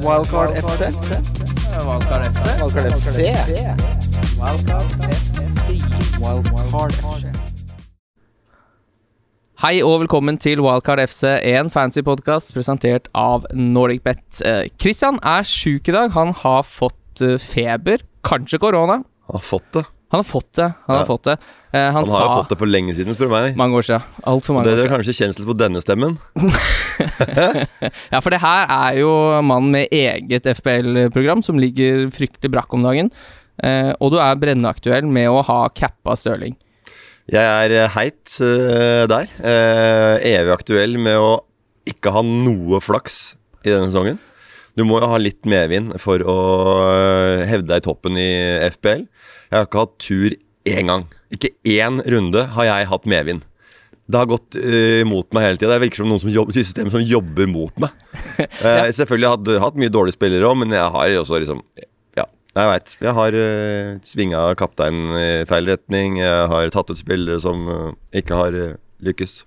Wildcard FC. Wildcard FC. Wildcard FC. Wildcard FC. Wildcard FC. Hei og velkommen til Wildcard FC, en fancy podkast presentert av NordicBet. Eh, Christian er sjuk i dag. Han har fått eh, feber, kanskje korona. Har fått det. Han har fått det. Han har fått det. Eh, han, Han har jo fått det for lenge siden, spør du meg. mange år siden. Altfor for mange det år er kanskje kjensel på denne stemmen. Ja, for det her er jo mannen med eget FPL-program som ligger fryktelig brakk om dagen. Eh, og du er brennaktuell med å ha cappa Stirling. Jeg er eh, heit uh, der. Uh, evig aktuell med å ikke ha noe flaks i denne sesongen. Du må jo ha litt medvind for å hevde deg i toppen i FPL. Jeg har ikke hatt tur én gang. Ikke én runde har jeg hatt medvind. Det har gått uh, mot meg hele tida. Det virker som noen som jobber, systemet som jobber mot meg. Uh, Selvfølgelig har jeg hatt, mye dårlige spillere òg, men jeg har også liksom Ja, jeg veit. Jeg har uh, svinga kapteinen i feil retning. Jeg har tatt ut spillere som uh, ikke har lykkes.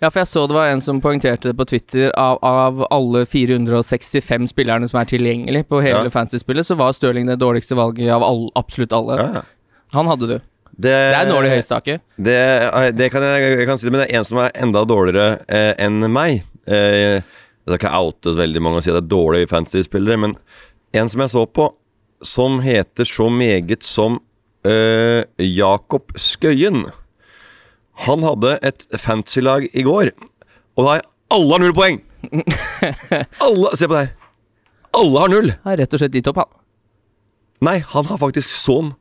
Ja, for jeg så det var en som poengterte det på Twitter. Av, av alle 465 spillerne som er tilgjengelig på hele Ja. fantasy-spillet, så var Stirling det dårligste valget av all, absolutt alle. Ja. Han hadde du. Det, Det er nål i høystaket. Det, eh, det kan jeg, jeg kan si det, men det er en som er enda dårligere eh, enn meg. Eh, jeg skal ikke oute veldig mange og si at det er dårlige fantasy-spillere, men en som jeg så på, som heter så meget som eh, Jakob Skøyen. Han hadde et fantasy-lag i går, og da har alle har null poeng! Alle, Se på det her. Alle har null. Har rett og slett gitt opp, han. Nei, han har faktisk sånn.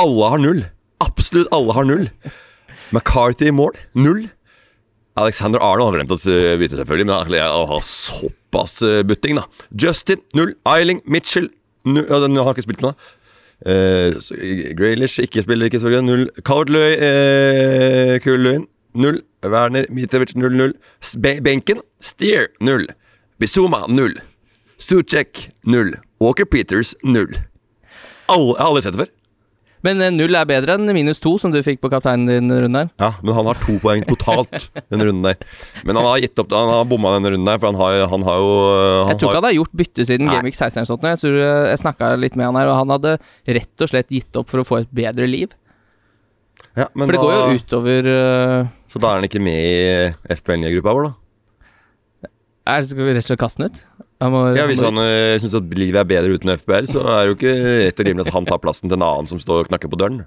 Alle har null. Absolutt alle har null. McCarthy i mål, null. Alexander Arnold har glemt å vite, selvfølgelig, men han han har såpass eh, butting, da. Justin, null. Eiling, Mitchell, null. Ja, den har ikke spilt med, da. Uh, Graylish, ikke spiller ikke, selvfølgelig. Null. Calvert-Lewin, uh, Kuløyen, null. Werner, Mitrovic, null, null. S- Be- Benken, Steer, null. Bizuma, null. Suchek, null. Walker Peters, null. Alle, jeg har aldri sett det før. Men eh, null er bedre enn minus to, som du fikk på kapteinen din runde her. Ja, men han har to poeng totalt den runden der. Men han har gitt opp, han har bomma den runden der, for han har, han har jo han Jeg tror ikke har, han har gjort bytte siden Gamevik 16 eller sånt. Jeg tror eh, jeg snakka litt med han her, og han hadde rett og slett gitt opp for å få et bedre liv. ja, men For det da, går jo utover uh... Så da er han ikke med i FPL-gruppa vår, da? er, Skal vi rett og slett kaste den ut? Må, Ja, Hvis han øh, syns at livet er bedre uten FBL, så er det jo ikke rett og rimelig at han tar plassen til en annen som står og knakker på døren.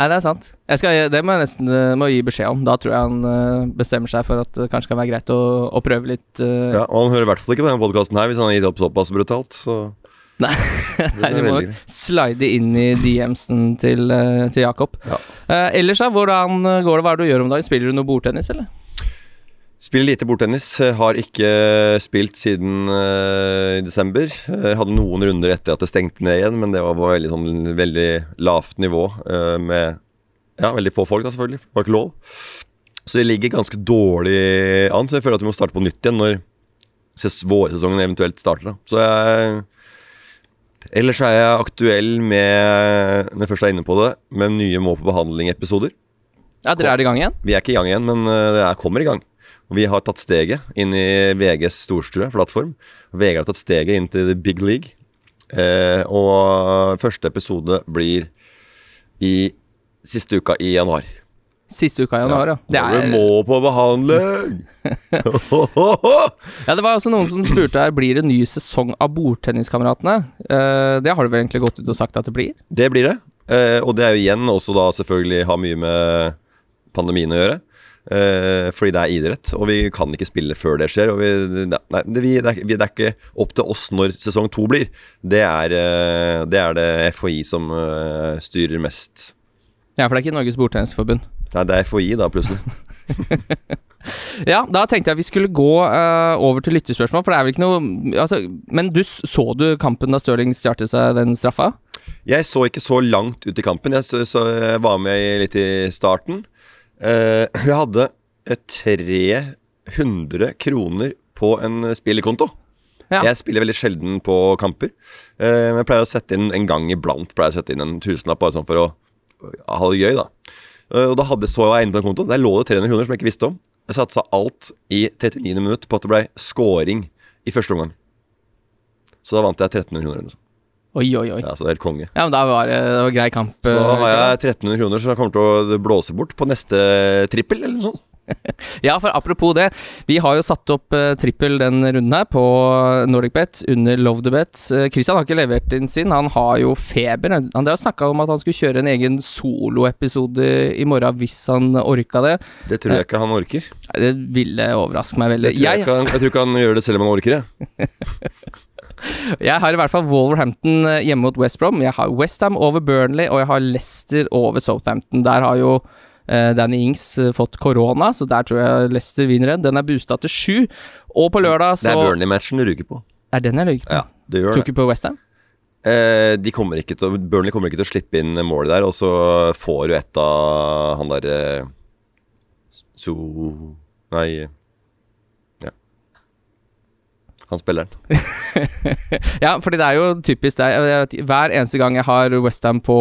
Nei, det er sant. Jeg skal, det må jeg nesten eh, må gi beskjed om. Da tror jeg han eh, bestemmer seg for at det kanskje kan være greit å, å prøve litt eh, Ja, Og han hører i hvert fall ikke på denne podkasten her hvis han har gitt opp såpass brutalt. Så Nei, Nei, du må nok slide inn i DM-en til, eh, til Jakob. Ja. Uh, ellers, da, hvordan går det? Hva er det du gjør om dagen? Spiller du noe bordtennis, eller? Spiller lite bordtennis. eh, Har ikke spilt siden uh, i desember. Jeg hadde noen runder etter at det stengte ned igjen, men det var på veldig, sånn, veldig lavt nivå. Uh, med ja, veldig få folk, da, selvfølgelig. Det var ikke lov. Så det ligger ganske dårlig an. Så jeg føler at vi må starte på nytt igjen når vårsesongen eventuelt starter. Da. Så jeg Ellers er jeg aktuell med Når jeg først er inne på det, med nye Må på behandling-episoder. Ja, Dere er i gang igjen? Vi er ikke i gang igjen, men det er, kommer i gang. Vi har tatt steget inn i VGs storstue-plattform. VG har tatt steget inn til the big league. Eh, og første episode blir i siste uka i januar. Siste uka i januar, ja. Det er, må på behandling! ja, det var også noen som spurte her Blir det ny sesong av Bordtenniskameratene. Eh, det har du vel egentlig gått ut og sagt at det blir? det blir det. Eh, og det er jo igjen også da selvfølgelig har mye med pandemien å gjøre. Eh, fordi det er idrett, og vi kan ikke spille før det skjer. Og vi, nei, det, vi, det, er, vi, det er ikke opp til oss når sesong to blir. Det er, eh, det, er det FHI som eh, styrer mest. Ja, for det er ikke Norges Bordtennisforbund. Nei, det er FHI da, plutselig. Ja, da tenkte jeg vi skulle gå uh, over til lyttespørsmål, for det er vel ikke noe altså, Men du, så du kampen da Stirling startet seg den straffa? Jeg så ikke så langt ut i kampen. Jeg, så, så jeg var med litt i starten. Eh, jeg hadde eh, 300 kroner på en spillekonto. Ja. Jeg spiller veldig sjelden på kamper. Eh, men jeg pleier å sette inn en gang iblant Pleier å sette inn en tusenlapp bare sånn for å ha det gøy. da Eh, Og da hadde, så jeg inne på en konto. Der lå det 300 kroner som jeg ikke visste om. Jeg satsa alt i 39. minutt på at det ble scoring i første omgang. Så da vant jeg 1300 kroner. sånt. Oi, oi, oi. Ja, så det er helt konge. Ja, men da var det, det var grei kamp. Så eh, har jeg 1300 kroner som jeg kommer til å blåse bort på neste trippel, eller noe sånt. Ja, for apropos det. Vi har jo satt opp uh, trippel den runden her på NordicBet under Love the Bet. Uh, Christian har ikke levert inn sin, han har jo feber. Han har snakka om at han skulle kjøre en egen soloepisode i morgen hvis han orka det. Det tror jeg ikke han orker. Det ville overraske meg veldig. tror jeg, Jeg, han, jeg tror ikke han gjør det selv om han orker det. jeg har i hvert fall Wolverhampton eh, hjemme mot West Brom. Jeg har Westham over Burnley, og jeg har Leicester over Southampton. Der har jo eh, Danny Ings eh, fått korona, så der tror jeg Leicester vinner den. Den er boosta til sju. Og på lørdag Det er Burnley-matchen du ryker på. Er den jeg ryker på? Ja, du gjør Tror ikke på Westham? Eh, de kommer ikke til, å- Burnley kommer ikke til å slippe inn målet der, og så får du et av han der eh, So Nei. Han spilleren. Ja, fordi det er jo typisk det. Hver eneste gang jeg har Westham på,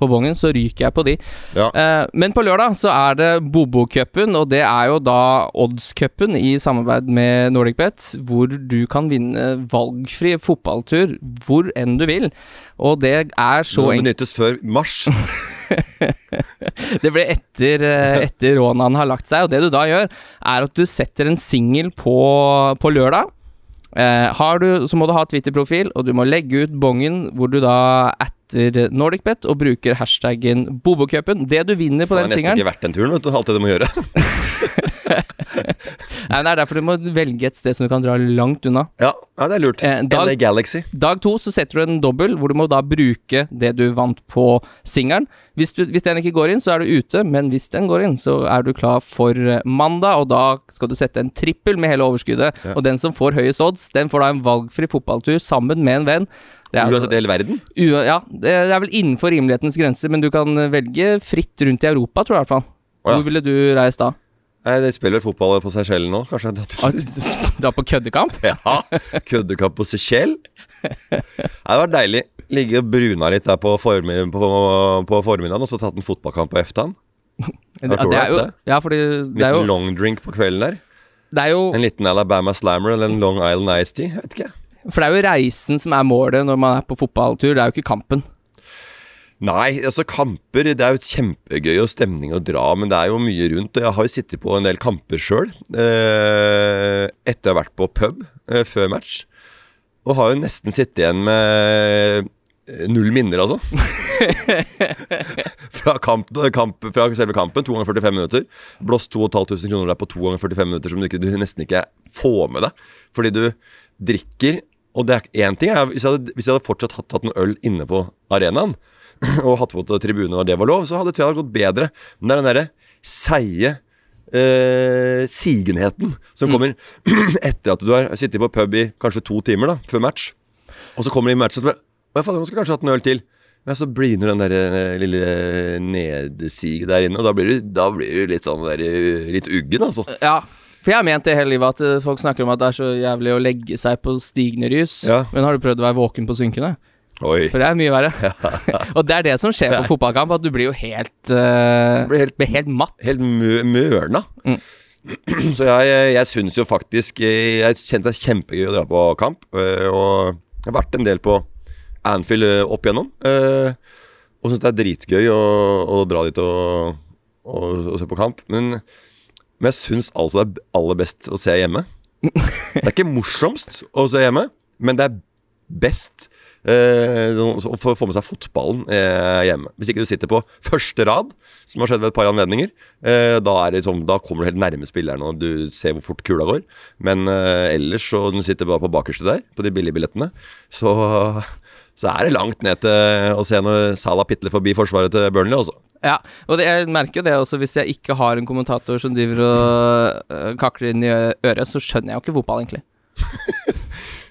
på bongen, så ryker jeg på de. Ja. Eh, men på lørdag så er det Bobo-cupen, og det er jo da Odds-cupen i samarbeid med NordicBet, hvor du kan vinne valgfri fotballtur hvor enn du vil. Og det er så Det enkelt benyttes før mars. Det ble etter, eh, etter rånaen har lagt seg, og det du da gjør, er at du setter en singel på, på lørdag. Eh, har du, så må du ha Twitter-profil, og du må legge ut bongen hvor du da etter NordicBet og bruker hashtaggen Bobokupen. Det du vinner på Det er nesten ikke verdt den turen, vet du. Alt det du må gjøre. Nei, Det er derfor du må velge et sted som du kan dra langt unna. Ja, ja det er lurt. Eh, dag, LA Galaxy. Dag to så setter du en dobbel, hvor du må da bruke det du vant på singelen. Hvis, hvis den ikke går inn, så er du ute, men hvis den går inn, så er du klar for eh, mandag, og da skal du sette en trippel med hele overskuddet. Ja. Og den som får høyest odds, den får da en valgfri fotballtur sammen med en venn. Det er, Uansett hele verden. u- ja, det er vel innenfor rimelighetens grenser, men du kan velge fritt rundt i Europa, tror jeg i hvert fall. Oh, ja. Hvor ville du reist da? Nei, De spiller vel fotball på Seychellen nå, kanskje? Da Dra på køddekamp? Ja, køddekamp på Seychelles. Nei, Det var deilig. Ligge og bruna litt der på, formi på, på formiddagen, og så tatt en fotballkamp på eftan. Ja, det er jo, ja, fordi En det er liten jo, long drink på kvelden der. det er jo En liten Alabama Slammer eller en Long Island Ice Tea. Jeg vet ikke. For det er jo reisen som er målet når man er på fotballtur, det er jo ikke kampen. Nei, altså kamper Det er jo kjempegøy og stemning å dra, men det er jo mye rundt. Og jeg har jo sittet på en del kamper sjøl, eh, etter å ha vært på pub eh, før match. Og har jo nesten sittet igjen med eh, null minner, altså. fra, kamp, kamp, fra selve kampen. To ganger 45 minutter. Blåst 2500 kroner der på to ganger 45 minutter som du, ikke, du nesten ikke får med deg. Fordi du drikker Og det er én ting er, hvis jeg, hadde, hvis jeg hadde fortsatt hatt, hatt en øl inne på arenaen, og hatt på til tribunen og det var lov, så hadde jeg hadde gått bedre. Men det er den derre seige eh, sigenheten som kommer etter at du har sittet på pub i kanskje to timer da, før match. Og så kommer de i matchen og Å, fader, nå skal jeg kanskje hatt en øl til. Men så bryner den der eh, lille nedsiget der inne, og da blir du, da blir du litt sånn der, eh, litt uggen, altså. Ja, for jeg har ment det hele livet at eh, folk snakker om at det er så jævlig å legge seg på stigende rys. Ja. Men har du prøvd å være våken på synkende? Oi. For det er mye verre. og det er det som skjer på fotballkamp, at du blir jo helt uh, Blir helt- blir helt matt. Helt mø mørna. Mm. Så jeg, jeg syns jo faktisk Jeg kjente det er kjempegøy å dra på kamp. eh, Og jeg har vært en del på Anfield opp igjennom. Og syns det er dritgøy å, å dra dit og, og, og se på kamp. Men, men jeg syns altså det er aller best å se hjemme. Det er ikke morsomst å se hjemme, men det er best eh, å få med seg fotballen eh, hjemme. Hvis ikke du sitter på første rad, som har skjedd ved et par anledninger, eh, da, sånn, da kommer du helt nærme spilleren, og du ser hvor fort kula går. Men eh, ellers, så du sitter bare på bakerste der, på de billige billettene, så, så er det langt ned til å se når Salah pitler forbi forsvaret til Burnley, altså. Ja, og det, jeg merker jo det også hvis jeg ikke har en kommentator som driver og uh, kakler inn i øret, så skjønner jeg jo ikke fotball, egentlig.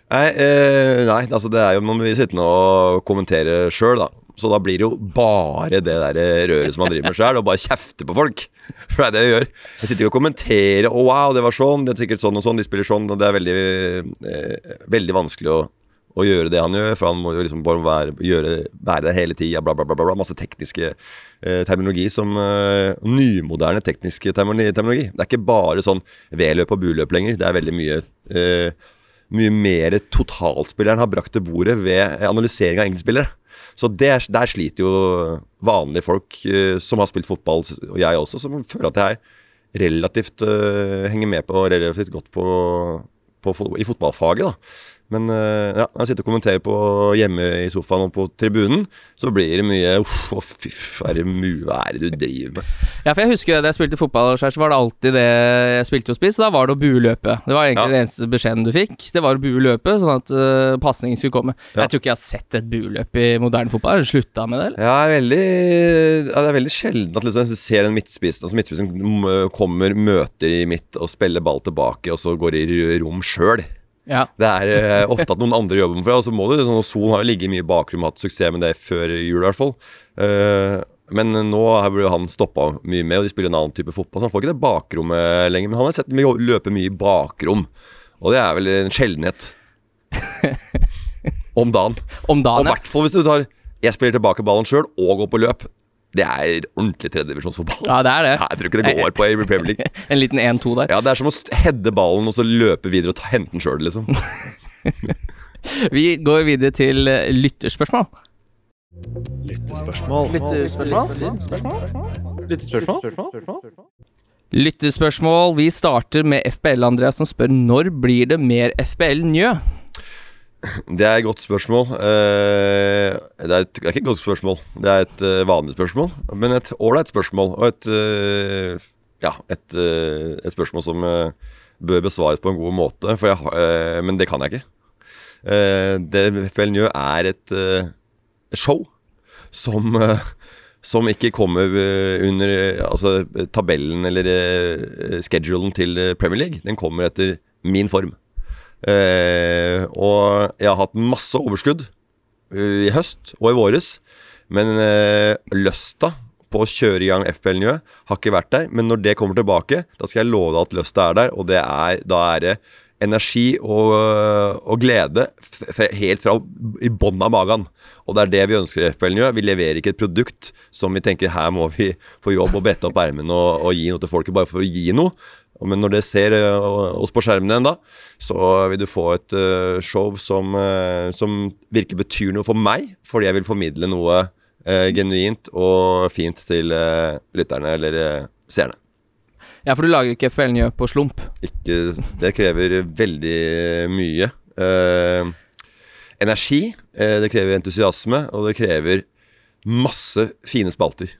Nei, eh, nei, altså det er jo Man blir sittende og kommentere sjøl, da. Så da blir det jo bare det der røret som man driver med sjøl, og bare kjefte på folk. For det er det jeg gjør. Jeg sitter jo og kommenterer 'Å, wow, det var sånn', det er sikkert sånn og sånn, de spiller sånn, og det er veldig, eh, veldig vanskelig å, å gjøre det han gjør, for han må jo liksom bare være, gjøre, være det hele tida, bla, bla, bla, bla. Masse tekniske eh, terminologi som eh, Nymoderne teknisk terminologi. Det er ikke bare sånn V-løp og buløp lenger. Det er veldig mye eh, mye mer totalspilleren har brakt til bordet ved analysering av enkeltspillere. Så der, der sliter jo vanlige folk eh, som har spilt fotball, og jeg også, som føler at jeg relativt eh, henger med på relativt godt på, på, i fotballfaget. da. Men eh, ja, når jeg sitter og kommenterer på hjemme i sofaen og på tribunen, så blir det mye Uff, å fy hva er det du driver med? Ja, for jeg husker da jeg spilte fotball, så var det alltid det jeg spilte og spiste. da var det å bue løpet. Det var egentlig Ja. det eneste beskjeden du fikk. Det var å bue løpet, sånn at uh, pasningen skulle komme. Ja. Jeg tror ikke jeg har sett et bueløp i moderne fotball. Har du slutta med det, eller? Ja, det er veldig, ja, det er veldig sjelden at liksom, jeg ser en midtspissen. altså midtspissen kommer, møter i midt og spiller ball tilbake, og så går i rom sjøl. Ja. Det er uh, ofte at noen andre jobber for deg, og så må du sånn, og Son har jo ligget mye i bakgrunnen og hatt suksess med det før jul, i hvert fall. Uh, men nå har han stoppa mye med, og de spiller en annen type fotball, så han får ikke det bakrommet lenger. Men han har sett dem løpe mye i bakrom, og det er vel en sjeldenhet. Om dagen. Om Og dagen, i hvert fall hvis du tar Jeg spiller tilbake ballen sjøl og går på løp. Det er ordentlig tredjedivisjonsfotball. Ja, det er det. Nei, jeg tror ikke det går på i Premier League. En liten 1-2 der. Ja, Det er som å heade ballen og så løpe videre og ta, hente den sjøl, liksom. Vi går videre til lyttespørsmål Lyttespørsmål Lyttespørsmål. Lyttespørsmål. Vi starter med FBL, Andreas, som spør når blir det mer FBL Njø? Det er et godt spørsmål. Eh, det, er et, det er ikke et godt spørsmål. Det er et eh, vanlig spørsmål, men et ålreit spørsmål. Og et eh, Ja, et, et spørsmål som bør besvares på en god måte, jeg, men det kan jeg ikke. Det FPL Njø er et show som som ikke kommer under altså, tabellen eller schedulen til Premier League. Den kommer etter min form. Eh, og jeg har hatt masse overskudd eh, i høst og i våres. Men eh, lysta på å kjøre i gang FPL Njø har ikke vært der. Men når det kommer tilbake, da skal jeg love deg at lysta er der. Og er, da er det energi og, og glede helt fra i bånn av magen. Og det er det vi ønsker i FPL Njø. Vi leverer ikke et produkt som vi tenker her må vi få jobb og brette opp ermene og, og gi noe til folket bare for å gi noe. Men når det ser eh, oss på skjermen igjen da, så vil du få et eh, show som, eh, som virkelig betyr noe for meg, fordi jeg vil formidle noe genuint og fint til lytterne eller seerne. Ja, for du lager ikke FPL Njø på slump. Ikke, det krever veldig mye. Eh, energi, det krever entusiasme, og det krever masse fine spalter.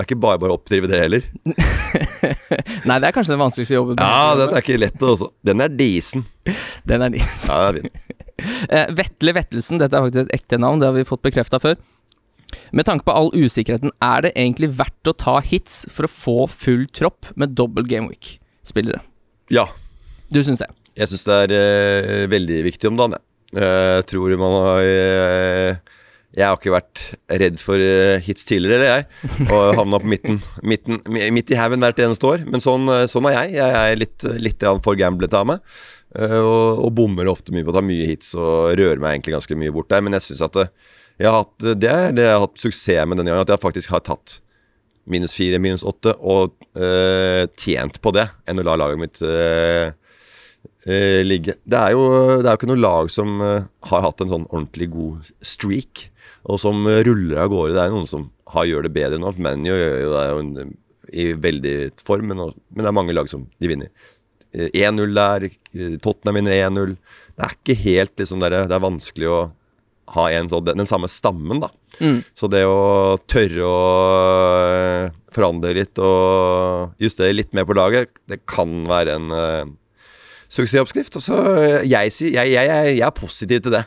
Det er ikke bare bare å oppdrive det heller. Nei, det er kanskje den vanskeligste jobben. Ja, den er ikke lett også. Den er disen. Den er disen. Ja, den er. Eh, Vetle Vettelsen, dette er faktisk et ekte navn, det har vi fått bekrefta før. Med tanke på all usikkerheten, er det egentlig verdt å ta hits for å få full tropp med dobbel gameweek-spillere? Ja, Du syns det? jeg syns det er eh, veldig viktig om dagen, jeg. Jeg tror man har eh, Jeg har ikke vært redd for eh, hits tidligere, jeg. Og havna på midten, midten midt i haugen hvert eneste år. Men sånn, eh, sånn er jeg. Jeg er litt, litt for gamblete av meg. eh, Og, og bommer ofte mye på å ta mye hits og rører meg egentlig ganske mye bort der. Men jeg syns at jeg har hatt, det det jeg har hatt suksess med denne gangen. At jeg faktisk har tatt minus fire, minus åtte, og øh, tjent på det, enn å la laget mitt eh, eh, ligge. Det er, jo, det er jo ikke noe lag som eh, har hatt en sånn ordentlig god streak, og som eh, ruller av gårde. Det er noen som har, gjør det bedre nå. ManU gjør jo det er jo en, i veldig form, men, men det er mange lag som de vinner. Eh, 1-0 der, eh, Tottenham vinner 1-0. Det er ikke helt liksom der, Det er vanskelig å ha en sånn, den, den samme stammen, da. Mm. Så det å tørre å eh, forandre litt og justere litt mer på laget, det kan være en eh, suksessoppskrift. Og så eh, jeg, jeg, jeg, jeg, jeg er positiv til det.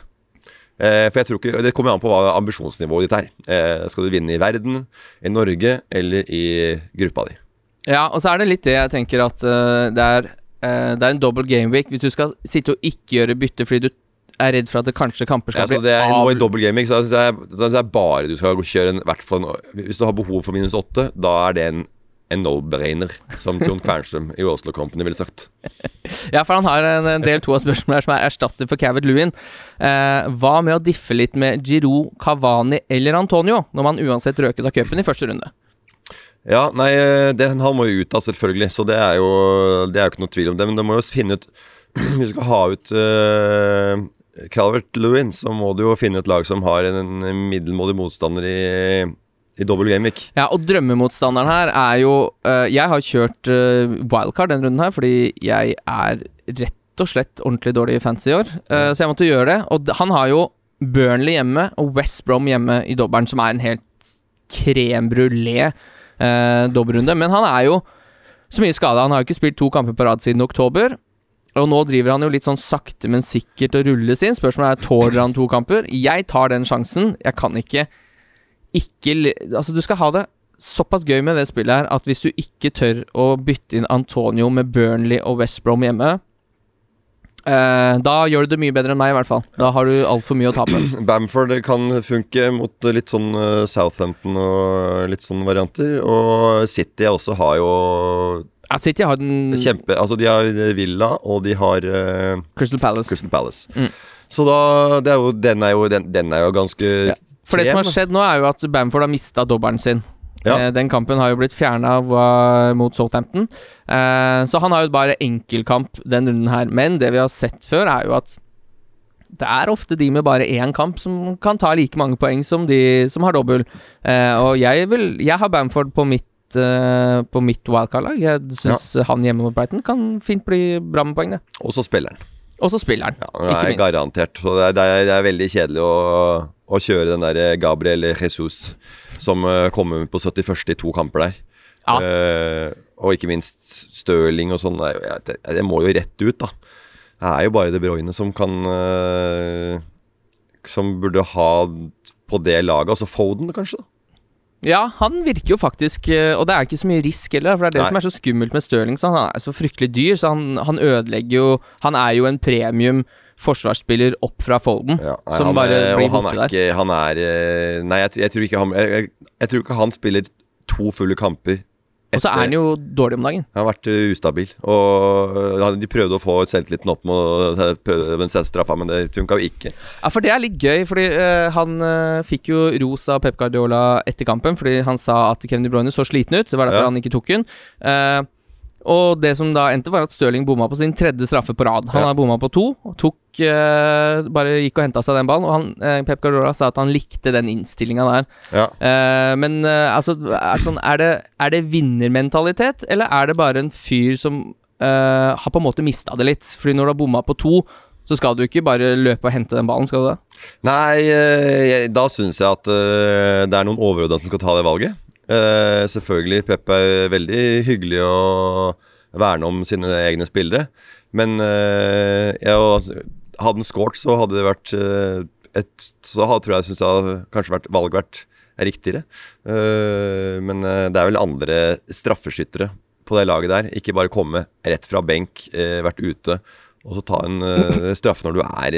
Eh, for jeg tror ikke, Det kommer an på hva ambisjonsnivået ditt er. Eh, skal du vinne i verden, i Norge eller i gruppa di? Ja, og så er det litt det jeg tenker at uh, det, er, uh, det er en dobbel gameweek. Hvis du skal sitte og ikke gjøre bytte fordi du er redd for at det kanskje kamper Ja, skal så det er bli nå i av... dobbel gaming, så syns jeg, det er bare du skal kjøre en, hvert Hvis du har behov for minus åtte, da er det en, en no-brainer, som Trond Kvernstrøm i Oslo Company ville sagt. Ja, for han har en, en del to av spørsmålene her som er erstatter for Cavett Lewin. Eh, hva med å diffe litt med Giroud, Cavani eller Antonio, når man uansett røket av cupen i første runde? Ja, nei, det, han må jo ut av, selvfølgelig, så det er jo Det er jo ikke noe tvil om det. Men du må jo finne ut hvis du skal ha ut uh, Calvert Lewin, så må du jo finne et lag som har en, en middelmådig motstander i, i dobbel gameweek. Ja, og drømmemotstanderen her er jo uh, Jeg har kjørt uh, wildcard denne runden her fordi jeg er rett og slett ordentlig dårlig i fantasy i år. Øh, så jeg måtte gjøre det. Og han har jo Burnley hjemme og West Brom hjemme i dobbelen, som er en helt crème brulé dobbeltrunde. Men han er jo så mye skada. Han har jo ikke spilt to kamper på rad siden oktober. Og nå driver han jo litt sånn sakte, men sikkert og rulles inn. Spørsmålet er tåler han to kamper. Jeg tar den sjansen. Jeg kan ikke ikke Altså, du skal ha det såpass gøy med det spillet her at hvis du ikke tør å bytte inn Antonio med Burnley og West Brom hjemme eh, Da gjør du det mye bedre enn meg, i hvert fall. Da har du altfor mye å tape. Bamford kan funke mot litt sånn eh, Southampton og litt sånne varianter. Og City også har jo Ja, City har den kjempe Altså, de har Villa, og de har eh, Crystal Palace. Crystal Palace. Mm. Så da det er jo, den, er jo, den, den er jo ganske Ja. For det som har skjedd nå, er jo at Bamford har mista dobbelen sin. Ja. Eh, den kampen har jo blitt fjerna mot Southampton. Eh, så han har jo bare enkeltkamp den runden her. Men det vi har sett før, er jo at det er ofte de med bare én kamp som kan ta like mange poeng som de som har dobbel. Eh, og jeg vil Jeg har Bamford på mitt eh, På mitt wildcard-lag. Jeg syns han hjemme mot Brighton kan fint bli bra med poeng, det. Og så spiller han. Og så spiller han, Ja, ikke minst. garantert. Så det det, er, det er veldig kjedelig å, å kjøre den der Gabriel Jesus som eh, kommer på 71. i to kamper der. Ja. Uh, og ikke minst Stirling og sånn. Det, det, må jo rett ut, da. Det er jo bare De Bruyne som kan uh, Som burde ha på det laget. Altså Foden, kanskje. da Ja, han virker jo faktisk eh, Og det er ikke så mye risk heller, for det er det Nei. som er så skummelt med Stirling. Så han er så fryktelig dyr, så han, han ødelegger jo Han er jo en premium forsvarsspiller opp fra Folden, Ja, nei, som bare er, blir borte er der. ikke Han er eh, Nei, jeg, jeg tror han jeg, jeg, tror ikke han spiller to fulle kamper. Og så er han jo dårlig om dagen. Han har vært eh, ustabil. Og eh, de prøvde å få selvtilliten opp med å prøve med en straffa, men det funka jo ikke. Ja, for det er litt gøy, fordi uh, han eh, fikk jo ros av Pep Guardiola etter kampen, fordi han sa at Kevin De Bruyne så sliten ut. Det var derfor Ja. han ikke tok den. Eh, og det som da endte, var at Stirling bomma på sin tredje straffe på rad. Han Ja. har bomma på to. og Tok eh, Bare gikk og henta seg den ballen. Og han, eh, Pep Guardiola sa at han likte den innstillinga der. Ja. Eh, men eh, altså, er, sånn, er, det, er det vinnermentalitet, eller er det bare en fyr som eh, har på en måte mista det litt? Fordi når du har bomma på to, så skal du ikke bare løpe og hente den ballen, skal du det? Nei, eh, da syns jeg at det er noen overordna som skal ta det valget. Eh, selvfølgelig, Pep er veldig hyggelig å verne om sine egne spillere. Men eh, jeg, altså, hadde han scoret, så hadde det vært eh, et Så hadde, tror jeg synes det kanskje vært valget vært riktigere. Men det er vel andre straffeskyttere på det laget der. Ikke bare komme rett fra benk, vært ute, og så ta en straffe når du er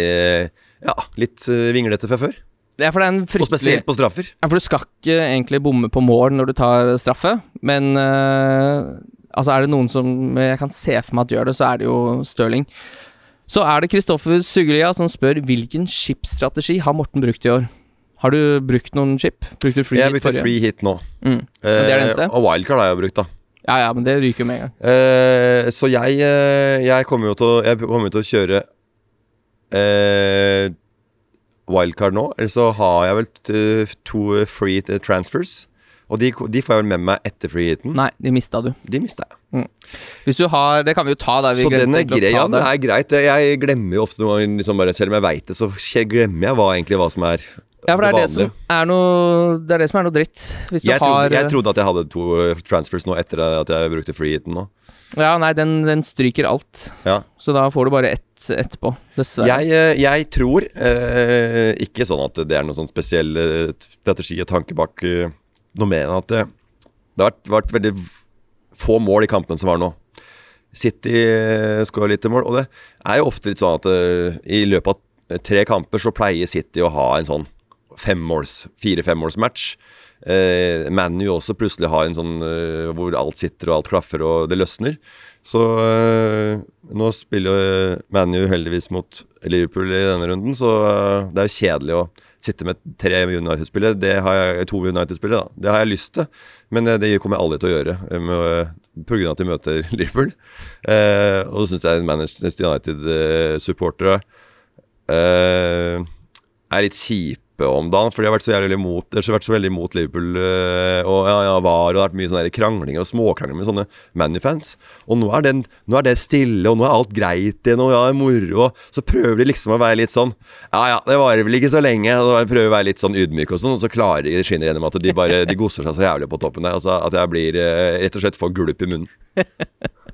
ja, litt vinglete fra før. Ja, for det er en Og spesielt på straffer. Ja, for du skal ikke egentlig bomme på mål når du tar straffe, men uh, Altså, er det noen som jeg kan se for meg at gjør det, så er det jo Stirling. Så er det Kristoffer Suglia som spør hvilken chipstrategi har Morten brukt i år? Har du brukt noen chip? Brukte du free Jeg hit brukte free hit nå. Mm. det er det eneste? Eh, og wildcard har jeg brukt, da. Ja, ja, men det ryker jo med en gang. Eh, så jeg, eh, jeg kommer jo til å, jeg kommer jo til å kjøre eh, wildcard nå. Eller så har jeg vel to free transfers. Og de, de får jeg vel med meg etter free hiten. Nei, de mista du. De mista jeg. Hvis du har Det kan vi jo ta vi Så den er å grei. Ja, det det. er greit. Jeg glemmer jo ofte noen ganger, liksom bare, selv om jeg veit det, så glemmer jeg hva, egentlig hva som er Ja, for det er det, som er noe Det er det som er noe dritt. Hvis du jeg, trodde, jeg trodde at jeg hadde to eh, transfers nå etter at jeg brukte free hiten nå. Ja, nei, den, den stryker alt. Ja. Så da får du bare ett etterpå. Dessverre. Jeg, eh, jeg tror eh, ikke sånn at det er noen sånn spesiell eh, strategi og tanke bak uh, noe mer enn at det, det har vært, vært veldig få mål i kampen som var nå. City uh, skåra litt mål, og det er jo ofte litt sånn at uh, i løpet av tre kamper så pleier City å ha en sånn femmåls, fire-femmålsmatch. Uh, ManU også plutselig har en sånn eh, hvor alt sitter og alt klaffer og det løsner. Så eh, nå spiller jo ManU heldigvis mot Liverpool i denne runden, så eh, det er jo kjedelig å sitte med tre United-spillere, det har jeg to United-spillere, da. Det har jeg lyst til, men eh, det kommer jeg aldri til å gjøre Pga. at de møter Liverpool. Eh, og så syns jeg Manchester United-supportere eh, er litt kjipe om dagen, for de har vært så jævlig imot har vært så veldig imot Liverpool eh, og ja, ja, var, og det har vært mye sånne der krangling og småkrangling med sånne ManU-fans. Og nå er, den, nå er det stille, og nå er alt greit igjen, og ja, det moro. Så prøver de liksom å være litt sånn Ja ja, det varer vel ikke så lenge. Og prøver å være litt sånn ydmyk og sånn, og så klarer de skinner gjennom at de bare De gosser seg så jævlig på toppen der. Altså at jeg blir eh, rett og slett for gulp i munnen.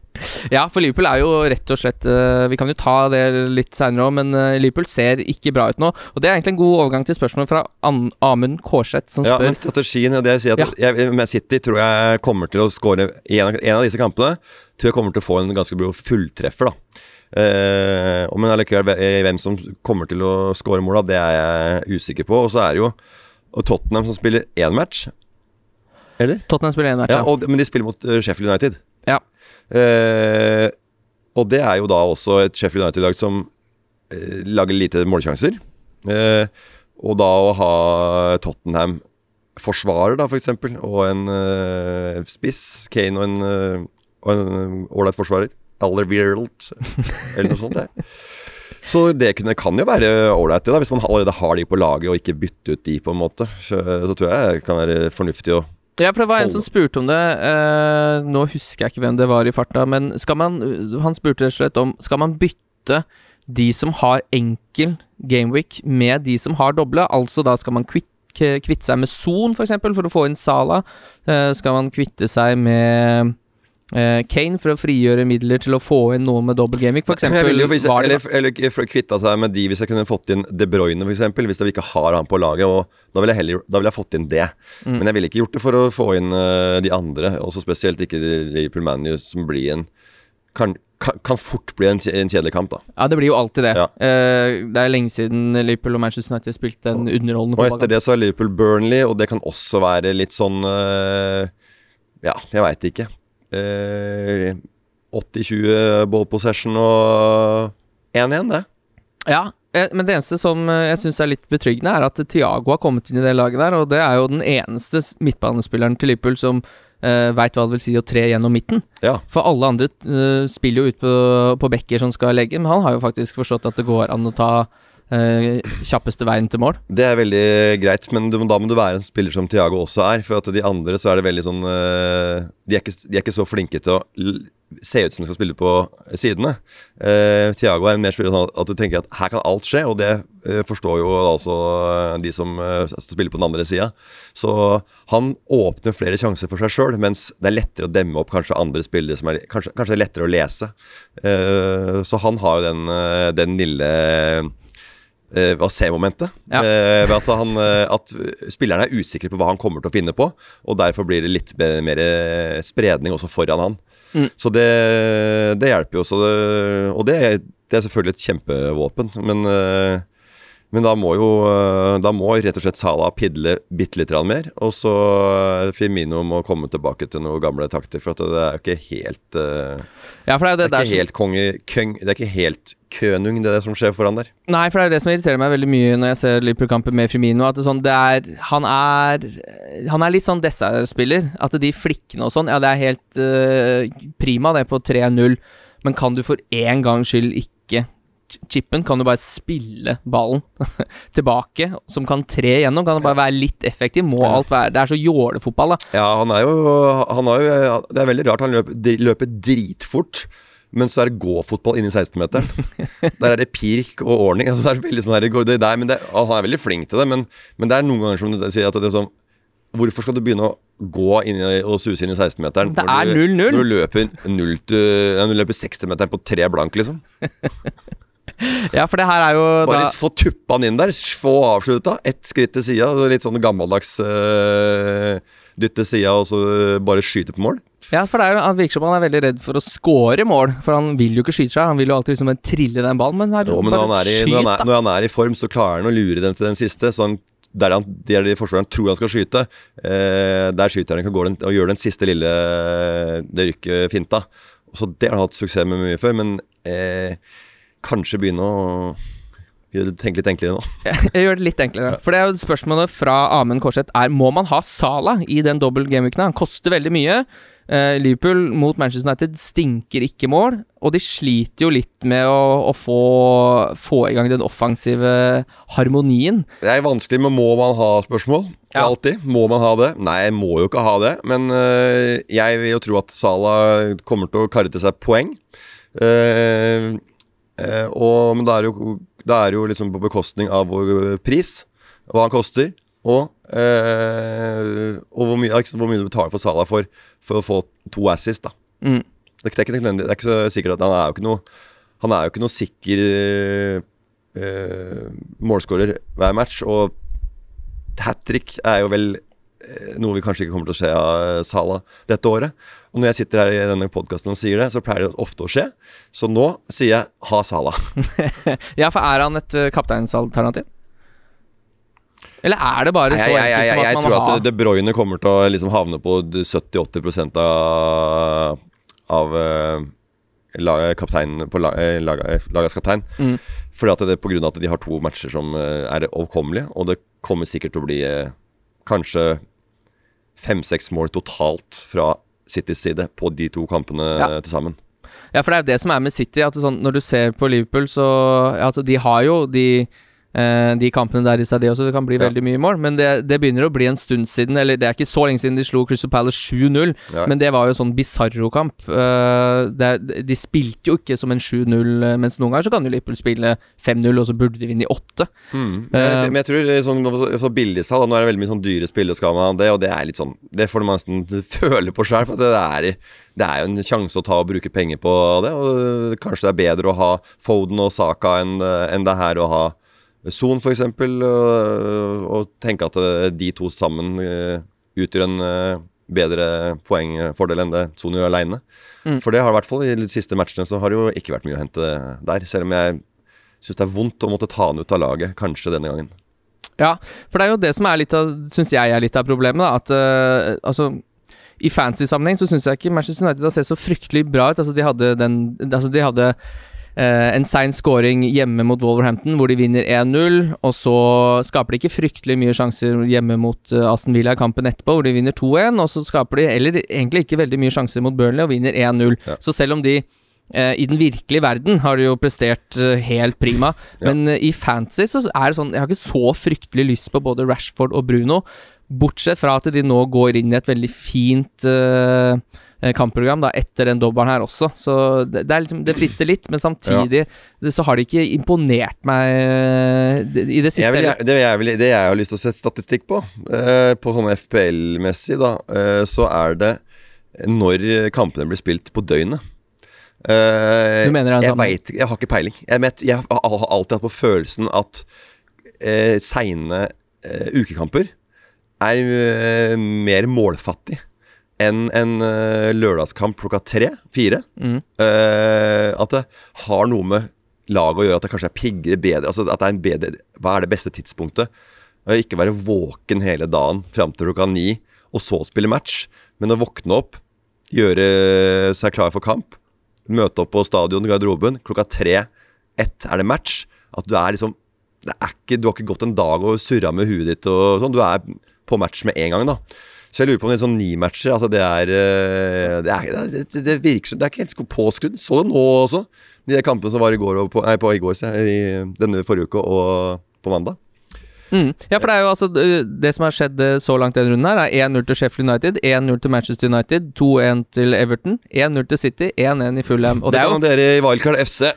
Ja, for Liverpool er jo rett og slett eh, Vi kan jo ta det litt seinere òg, men eh, Liverpool ser ikke bra ut nå. Og Det er egentlig en god overgang til spørsmålet fra An Amund Kårseth, som Ja, men strategien er det jeg sier at jeg, med City tror jeg kommer til å score i en, av- en av disse kampene. Tror jeg kommer til å få en ganske bra fulltreffer, da. Eh, men allikevel, hvem som kommer til å score måla, det er jeg usikker på. Og så er det jo Tottenham som spiller én match. Eller? Tottenham spiller én match. Ja, Ja, og, men de spiller mot eh, Sheffield United. Eh, og det er jo da også et Sheffield United-lag som eh, lager lite målsjanser. Eh, og da å ha Tottenham forsvarer, da, eksempel, og en eh, spiss, Kane og en eh, ålreit forsvarer, Alderweireld, eller noe sånt. Der. Så det kunne, kan jo være ålreit, hvis man allerede har de på laget og ikke bytte ut de, på en måte. Så, så tror jeg det kan være fornuftig å Ja, for det var en som spurte om det. eh, nå husker jeg ikke hvem det var i farta, men skal man Han spurte rett og slett om Skal man bytte de som har enkel gameweek, med de som har doble? Altså da skal man kvitte, kvitte seg med Son, f.eks., for, eksempel, for å få inn Sala. Eh, skal man kvitte seg med Kane for å frigjøre midler til å få inn noe med double gaming, f.eks. Eller, eller for å kvitte seg med de hvis jeg kunne fått inn De Bruyne f.eks. Hvis de ikke har han på laget. Og da ville jeg ville jeg fått inn det. Mm. Men jeg ville ikke gjort det for å få inn uh, de andre. Også spesielt ikke Liverpool Manu, som blir en kan, kan, kan fort bli en, en kjedelig kamp, da. Ja, det blir jo alltid det. Ja. Uh, det er lenge siden Liverpool og Manchester United spilte en underholdende Og etter det så er Liverpool Burnley, og det kan også være litt sånn uh, Ja, jeg veit ikke. Eh, 80-20 ball possession og 1-1, det. Ja, eh, men det eneste som eh, jeg syns er litt betryggende, er at Thiago har kommet inn i det laget der, og det er jo den eneste midtbanespilleren til Liverpool som uh, veit hva det vil si å tre gjennom midten. Ja. For alle andre uh, spiller jo ut på, på bekker som skal legge, men han har jo faktisk forstått at det går an å ta eh, kjappeste veien til mål. Det er veldig greit, men du, da må du være en spiller som Thiago også er. For at de andre så er det veldig sånn øh, de, er ikke, de er ikke så flinke til å se ut som de skal spille på sidene. Uh, Thiago er en mer spiller sånn at du tenker at her kan alt skje, og det uh, forstår jo altså de som uh, spiller på den andre sida. Så han åpner flere sjanser for seg sjøl, mens det er lettere å demme opp kanskje andre spillere som er Kanskje, kanskje er lettere å lese. Eh, så han har jo den, den lille eh, hva se momentet Ja. Uh, ved at, han, uh, at spillerne er usikre på hva han kommer til å finne på, og derfor blir det litt mer eh, spredning også foran han. Mm. Så det, det hjelper jo også, og det, det er selvfølgelig et kjempevåpen, men eh, men da må jo eh, Da må rett og slett Salah pidle bitte litt mer. Og så eh, Firmino må komme tilbake til noen gamle takter, for at det er jo ikke helt eh, Ja, for det er Det det, er ikke helt konge køng, Det er ikke helt kønung, det som skjer foran der. Nei, for det er det som irriterer meg veldig mye når jeg ser Liverpool-kampen med Firmino. At det, er sånn, det er Han er Han er litt sånn Dessert-spiller. At de flikkene og sånn, ja, det er helt uh, prima, det, på 3-0. Men kan du for én gangs skyld ikke ch- Chippen kan du bare spille ballen tilbake, som kan tre gjennom. Kan bare være litt effektiv. Må alt være Det er så jålefotball, da. Ja, han er jo, han er jo Det er veldig rart. Han løper, løper dritfort. Men så er det gåfotball inni 16-meteren. Der er det pirk og ordning. Altså det er veldig sånn her, det der, men det, Han er veldig flink til det, men, men det er noen ganger som du sier at det er sånn Hvorfor skal du begynne å gå inn og suse inn i 16-meteren? Det er 0-0. Når du løper, 0 til, ja, du løper 60-meteren på tre blank, liksom. Ja, for det her er jo Bare da få tuppa han inn der, få avslutta. Ett skritt til sida, litt sånn gammeldags uh, dytte sida, og så bare skyte på mål. Ja, for det er jo, Han virker som han er veldig redd for å score mål, for han vil jo ikke skyte seg. Han vil jo alltid liksom trille den ballen, men, her, Jo, men når han, i, skyt, når, han er, når han er i form, så klarer han å lure den til den siste. Så han, der han, der de forsvarerne tror han skal skyte, eh, der skyter han ikke og, den, og gjør den siste lille det rykket finta. Så det har han hatt suksess med mye før, men eh, kanskje begynne å tenke litt enklere nå. Jeg gjør det litt enklere. For det er jo spørsmålet fra Amund Korseth er Må man ha Sala i den dobbel gameweeken. Han koster veldig mye. Uh, Liverpool mot Manchester United stinker ikke mål, og de sliter jo litt med å, å få, få i gang den offensive harmonien. Det er vanskelig med må man ha-spørsmål. Ja. Alltid. Må man ha det? Nei, jeg må jo ikke ha det. Men uh, jeg vil jo tro at Salah kommer til å karre til seg poeng. Eh, eh, og, men det er, jo, det er jo liksom på bekostning av vår pris, hva han koster. Og, eh, og hvor, mye, hvor mye du betaler for Salah for, for å få to assist. da Mm. det, er ikke, det er ikke så sikkert at han er jo ikke noe Han er jo ikke noe sikker eh, målskårer hver match. Og hat trick er jo vel noe vi kanskje ikke kommer til å se av Sala dette året. Og når jeg sitter her i denne podkasten og sier det, så pleier det ofte å skje. Så nå sier jeg ha Sala. Ja, for er han et uh, kapteinsalternativ? Eller er det bare så enkelt som at man må ha Jeg tror at De Bruyne kommer til å liksom havne på 70-80 av, av eh, kapteinen på la- eh, eh, lagets kaptein. Mm. Fordi at det på grunn av at de har to matcher som eh, er overkommelige, og det kommer sikkert til å bli eh, kanskje fem-seks mål totalt fra Citys side på de to kampene Ja. til sammen. Ja, for det er jo det som er med City. At sånn, når du ser på Liverpool, så altså, De har jo de eh, de kampene der i seg, det også. Det kan bli Ja. veldig mye mål. Men det, det begynner å bli en stund siden, eller det er ikke så lenge siden de slo Crystal Palace 7-0. Ja. Men det var jo sånn Bizarro-kamp. Uh, de spilte jo ikke som en 7-0, eh, mens noen ganger så kan jo Liverpool spille 5-0, og så burde de vinne i 8. Mm. Men, jeg, Eh, men jeg tror det er sånn, så billigsalg Nå er det veldig mye sånn dyre spill, og skal man ha det, og det er litt sånn Det får man nesten føle på sjøl, for det er, det er jo en sjanse å ta og bruke penger på det. Og kanskje det er bedre å ha Foden og Saka enn, enn det her å ha Son, f.eks., og, og tenke at eh, de to sammen eh, utgjør en bedre poengfordel enn det Son gjør aleine. Mm. For det har i hvert fall i de siste matchene så har det jo ikke vært mye å hente der, selv om jeg syns det er vondt å måtte ta han ut av laget, kanskje denne gangen. Ja, for det er jo det som er litt av Syns jeg er litt av problemet. Da, at uh, altså i fancy-sammenheng så syns jeg ikke Manchester United har sett så fryktelig bra ut. Altså De hadde, den, altså de hadde en sein scoring hjemme mot Wolverhampton, hvor de vinner 1-0. Og så skaper de ikke fryktelig mye sjanser hjemme mot eh, Aston Villa i kampen etterpå, hvor de vinner 2-1. Og så skaper de eller egentlig ikke veldig mye sjanser mot Burnley, og vinner 1-0. Ja. Så selv om de eh, i den virkelige verden har de jo prestert eh, helt prima, Ja. men eh, i fantasy så er det sånn Jeg har ikke så fryktelig lyst på både Rashford og Bruno. Bortsett fra at de nå går inn i et veldig fint eh, eh, kampprogram da, etter den dobbelen her også. Så det, det, liksom, det frister litt, men samtidig det, så har de ikke imponert meg eh, i det siste. Jeg vil, jeg, det, jeg vil, det jeg har lyst til å sette statistikk på, eh, på sånn FPL-messig, da, eh, så er det når kampene blir spilt på døgnet. Eh, Du mener det er jeg sånn- vet, jeg har ikke peiling. Jeg, vet, jeg har alltid hatt på følelsen at uh, seine eh, ukekamper er eh, mer målfattig enn en eh, lørdagskamp klokka tre, fire. Mm. Eh, at det har noe med laget å gjøre, at det kanskje er piggere bedre. Altså at det er en bedre Hva er det beste tidspunktet? Å ikke være våken hele dagen fram til klokka ni, og så spille match. Men å våkne opp, gjøre seg klar for kamp, møte opp på stadion, garderoben, klokka tre, ett er det match. At du er liksom det er ikke, Du har ikke gått en dag og surra med huet ditt og sånn. Du er på match med en gang, da. Så jeg lurer på om det er sånn ni matcher altså det er, eh, det, er det, det virker som Det er ikke helt påskrudd. Så det nå også. De der kampene som var i går på, nei, på i går, i denne forrige uke og på mandag. Mm. Ja, for det er jo altså Det det som har skjedd eh, så langt denne runden, her er 1-0 til Sheffield United, 1-0 til Manchester United, 2-1 til Everton, 1-0 til City, 1-1 i Fulham. Og det det er kan jo dere i Wildcard FC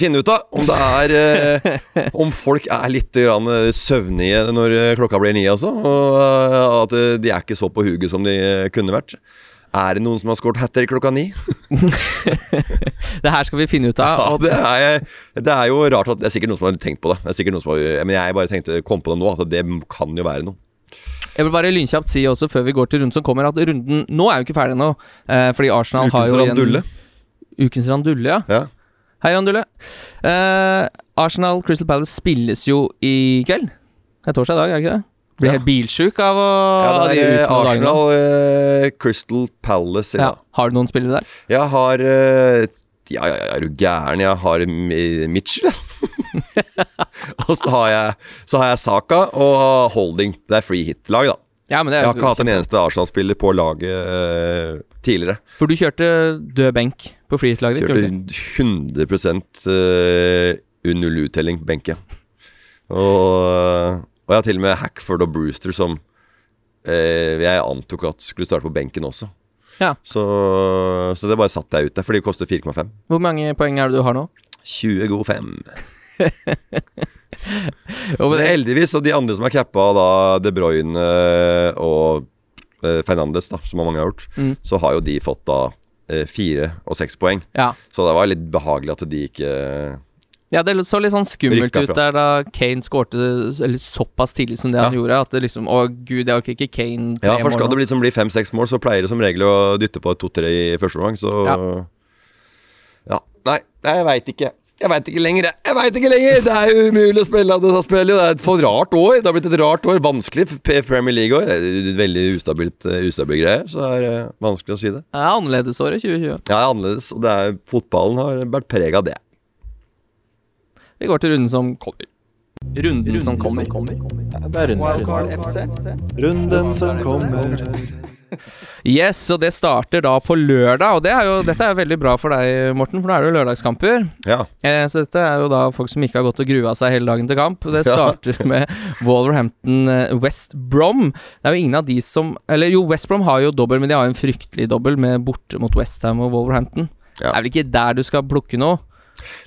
finne ut av. Om det er eh, Om folk er litt grann søvnige når eh, klokka blir ni, altså. Og eh, at eh, de er ikke så på huget som de kunne vært. Er det noen som har skåret hat trick klokka ni? Det her skal vi finne ut av. Ja, det er, det er jo rart at Det er sikkert noen som har tenkt på det. Det er sikkert noen som har, Men jeg bare tenkte kom på det nå. Altså det kan jo være noe. Jeg vil bare lynkjapt si også, før vi går til runden som kommer, at runden nå er jo ikke ferdig nå. Eh, fordi Arsenal har Ukens jo igjen randulle. Ukens randulle, ja. Ja. Hei, randulle. Uh, Arsenal Crystal Palace spilles jo i kveld. Det er torsdag i dag, er det ikke det? Blir Ja. helt bilsjuk av å ja, det er eh. Arsenal uh, Crystal Palace i Ja. dag. Har du noen spillere der? Jeg har uh, Ja, ja, ja, er du gæren? Jeg har Mi- Mitchell. og så har, jeg, så har jeg Saka og Holding. Det er free hit-lag, da. Ja, men det Jeg har ikke hatt en eneste Arsenal-spiller på laget eh, tidligere. For du kjørte død benk på ditt? Kjørte gjorde du ikke? 100 uh, U0-uttelling benke. Og, og jeg har til og med Hackford og Brewster som eh, jeg antok at skulle starte på benken også. Ja. Så, så det bare satte jeg ut der, for de koster 4,5. Hvor mange poeng er det du har nå? 20 gode 5. Men heldigvis, og de andre som er cappa, da De Bruyne og eh, Fernandes, da, som mange har gjort, Mm. så har jo de fått da eh, fire og seks poeng. Ja. Så det var litt behagelig at de ikke ja, det så litt sånn skummelt ut der da Kane skårte eller såpass tidlig som det han gjorde. At det liksom Å, gud, jeg orker ikke Kane tre mål. Ja, for skal det bli, som bli fem-seks mål, så pleier det som regel å dytte på to-tre i første omgang, så Ja. ja. Nei, jeg veit ikke. Jeg veit ikke lenger, jeg. Jeg veit ikke lenger! Det er jo umulig å spille av dette spillet. Det er et for rart år. Det har blitt et rart år. Vanskelig Premier League-år. Det et Veldig ustabilt, eh, ustabil greie, så det er eh, vanskelig å si det. Det er annerledesåret 2020. Ja, det er annerledes, og det er, fotballen har vært preg av det. Vi går til runden som kommer. Runden, som kommer. Det er runden som kommer. Runden som kommer. Yes, og det starter da på lørdag. Og det er jo, dette er veldig bra for deg, Morten, for nå er det jo lørdagskamper. Ja. Eh, så dette er jo da folk som ikke har gått og grua seg hele dagen til kamp. Det Ja. starter med Wolverhampton eh, West Brom. Det er jo ingen av de som Eller jo, West Brom har jo dobbel, men de har jo en fryktelig dobbel med borte mot Westham og Wolverhampton. Ja. Det er vel ikke der du skal plukke noe?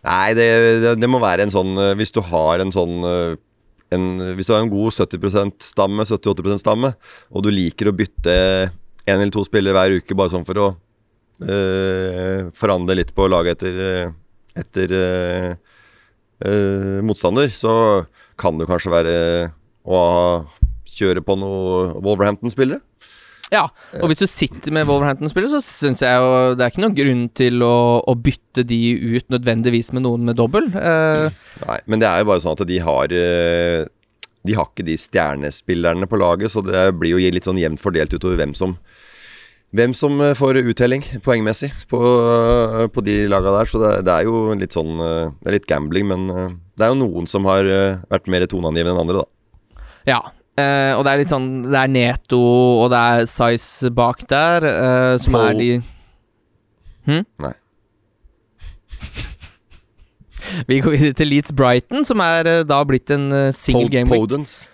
Nei, det, det, det må være en sånn eh, Hvis du har en sånn eh, en, Hvis du har en god 70% stamme, 70-80 stamme, og du liker å bytte en eller to spillere hver uke bare sånn for å øh, forandre litt på laget etter, eh, etter øh, øh, motstander, så kan det kanskje være å kjøre på noe Wolverhampton-spillere. Ja, og hvis du sitter med Wolverhampton-spillere, så syns jeg jo det er ikke noen grunn til å, å bytte de ut nødvendigvis med noen med dobbel. Uh, Nei, men det er jo bare sånn at de har eh, De har ikke de stjernespillerne på laget, så det blir jo litt sånn jevnt fordelt utover hvem som hvem som eh, får uttelling poengmessig på, eh, på de laga der. Så det, det er jo litt sånn eh, Det er litt gambling, men eh, det er jo noen som har eh, vært mer toneangivende enn andre, da. ja. Eh, og det er litt sånn Det er Neto og det er Size bak der, uh, som Paul. er de Hm? Nei. Vi går videre til Leeds Brighton, som er uh, da blitt en uh, single game week. Podence.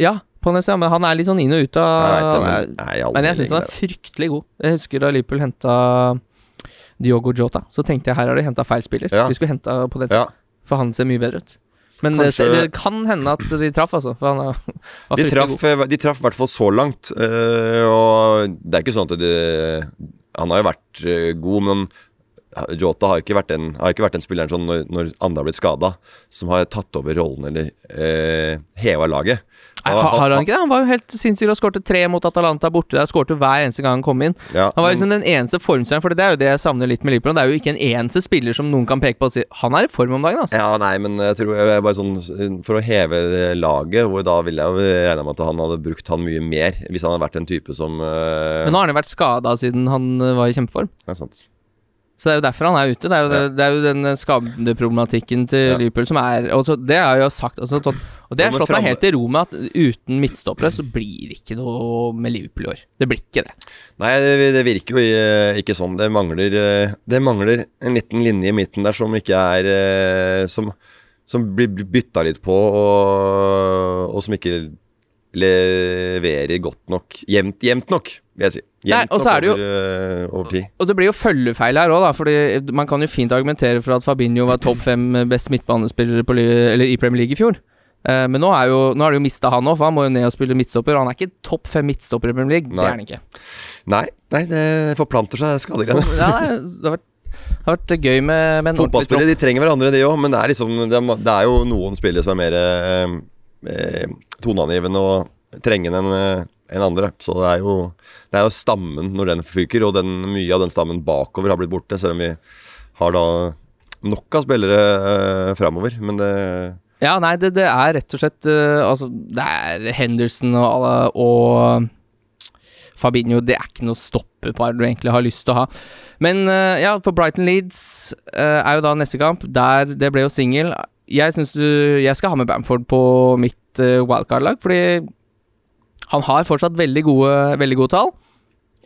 Ja, Podence, ja, men han er litt sånn inn og ut av er- nei, Men jeg syns han er fryktelig god. Jeg husker da Liverpool henta Diogo Jota, så tenkte jeg her har de henta feil spiller. Ja. De skulle henta Podens, Ja, for han ser mye bedre ut. Men det, Kanskje- det kan hende at de traff, altså. For han var de traff, god. de traff i hvert fall så langt. eh, og det er ikke sånn at de, Han har jo vært eh, god, men Jota har ikke vært den, har ikke vært den spilleren sånn når, når andre har blitt skada, som har tatt over rollen eller eh, heva laget. Nei, har, har han ikke det? Han var jo helt sinnssyk og skårte tre mot Atalanta borte der. Skårte hver eneste gang han kom inn. Ja, Han var liksom den eneste formstjeren, for det er jo det jeg savner litt med Liverpool. Det er jo ikke en eneste spiller som noen kan peke på og si Han er i form om dagen, altså. Ja, nei, men jeg tror jeg bare sånn For å heve laget, hvor da ville jeg jo regna med at han hadde brukt han mye mer, hvis han hadde vært en type som eh, Men nå har han jo vært skada siden han eh, var i kjempeform. ja, sant. Så det er jo derfor han er ute. Det er jo, det, det er jo den eh, skadeproblematikken til Ja. Liverpool som er og så, Det har jeg jo sagt altså, Og det er har slått meg helt til ro med at uten midtstoppere så blir det ikke noe med Liverpool i år. Det blir ikke det. Nei, det, det virker jo ikke sånn. Det mangler, eh, det mangler en liten linje i midten der som ikke er eh, Som, som blir bytta litt på, og, og som ikke leverer godt nok. Jevnt, jevnt nok, vil jeg si. Nei, Jevnt og så nok er det jo- over, eh, over tid. Og det blir jo følgefeil her òg, da. Fordi man kan jo fint argumentere for at Fabinho var topp fem best midtbanespillere på, eller i Premier League i fjor. Eh, men nå, er jo, nå har de jo mista han òg, for han må jo ned og spille midtstopper. Og han er ikke topp fem midtstopper i Premier League. Det Nei. er han ikke. Nei, nei, det forplanter seg, skadegreiene. Ja, det, har vært, det har vært gøy med, med Fotballspillere de trenger hverandre, de òg, men det er liksom det er, jo noen spillere som er mer eh, toneangivende og trengende enn en andre. Så det er, jo, det er jo stammen når den fyker, og den, mye av den stammen bakover har blitt borte, selv om vi har da nok av spillere eh, framover. Men det Ja, nei, det, det er rett og slett uh, Altså, det er Henderson og, og Fabinho Det er ikke noe stoppepar du egentlig har lyst til å ha. Men uh, ja, for Brighton Leeds uh, er jo da neste kamp. Der Det ble jo singel. Jeg syns du Jeg skal ha med Bamford på mitt uh, wildcard-lag, fordi han har fortsatt veldig gode, veldig gode tall.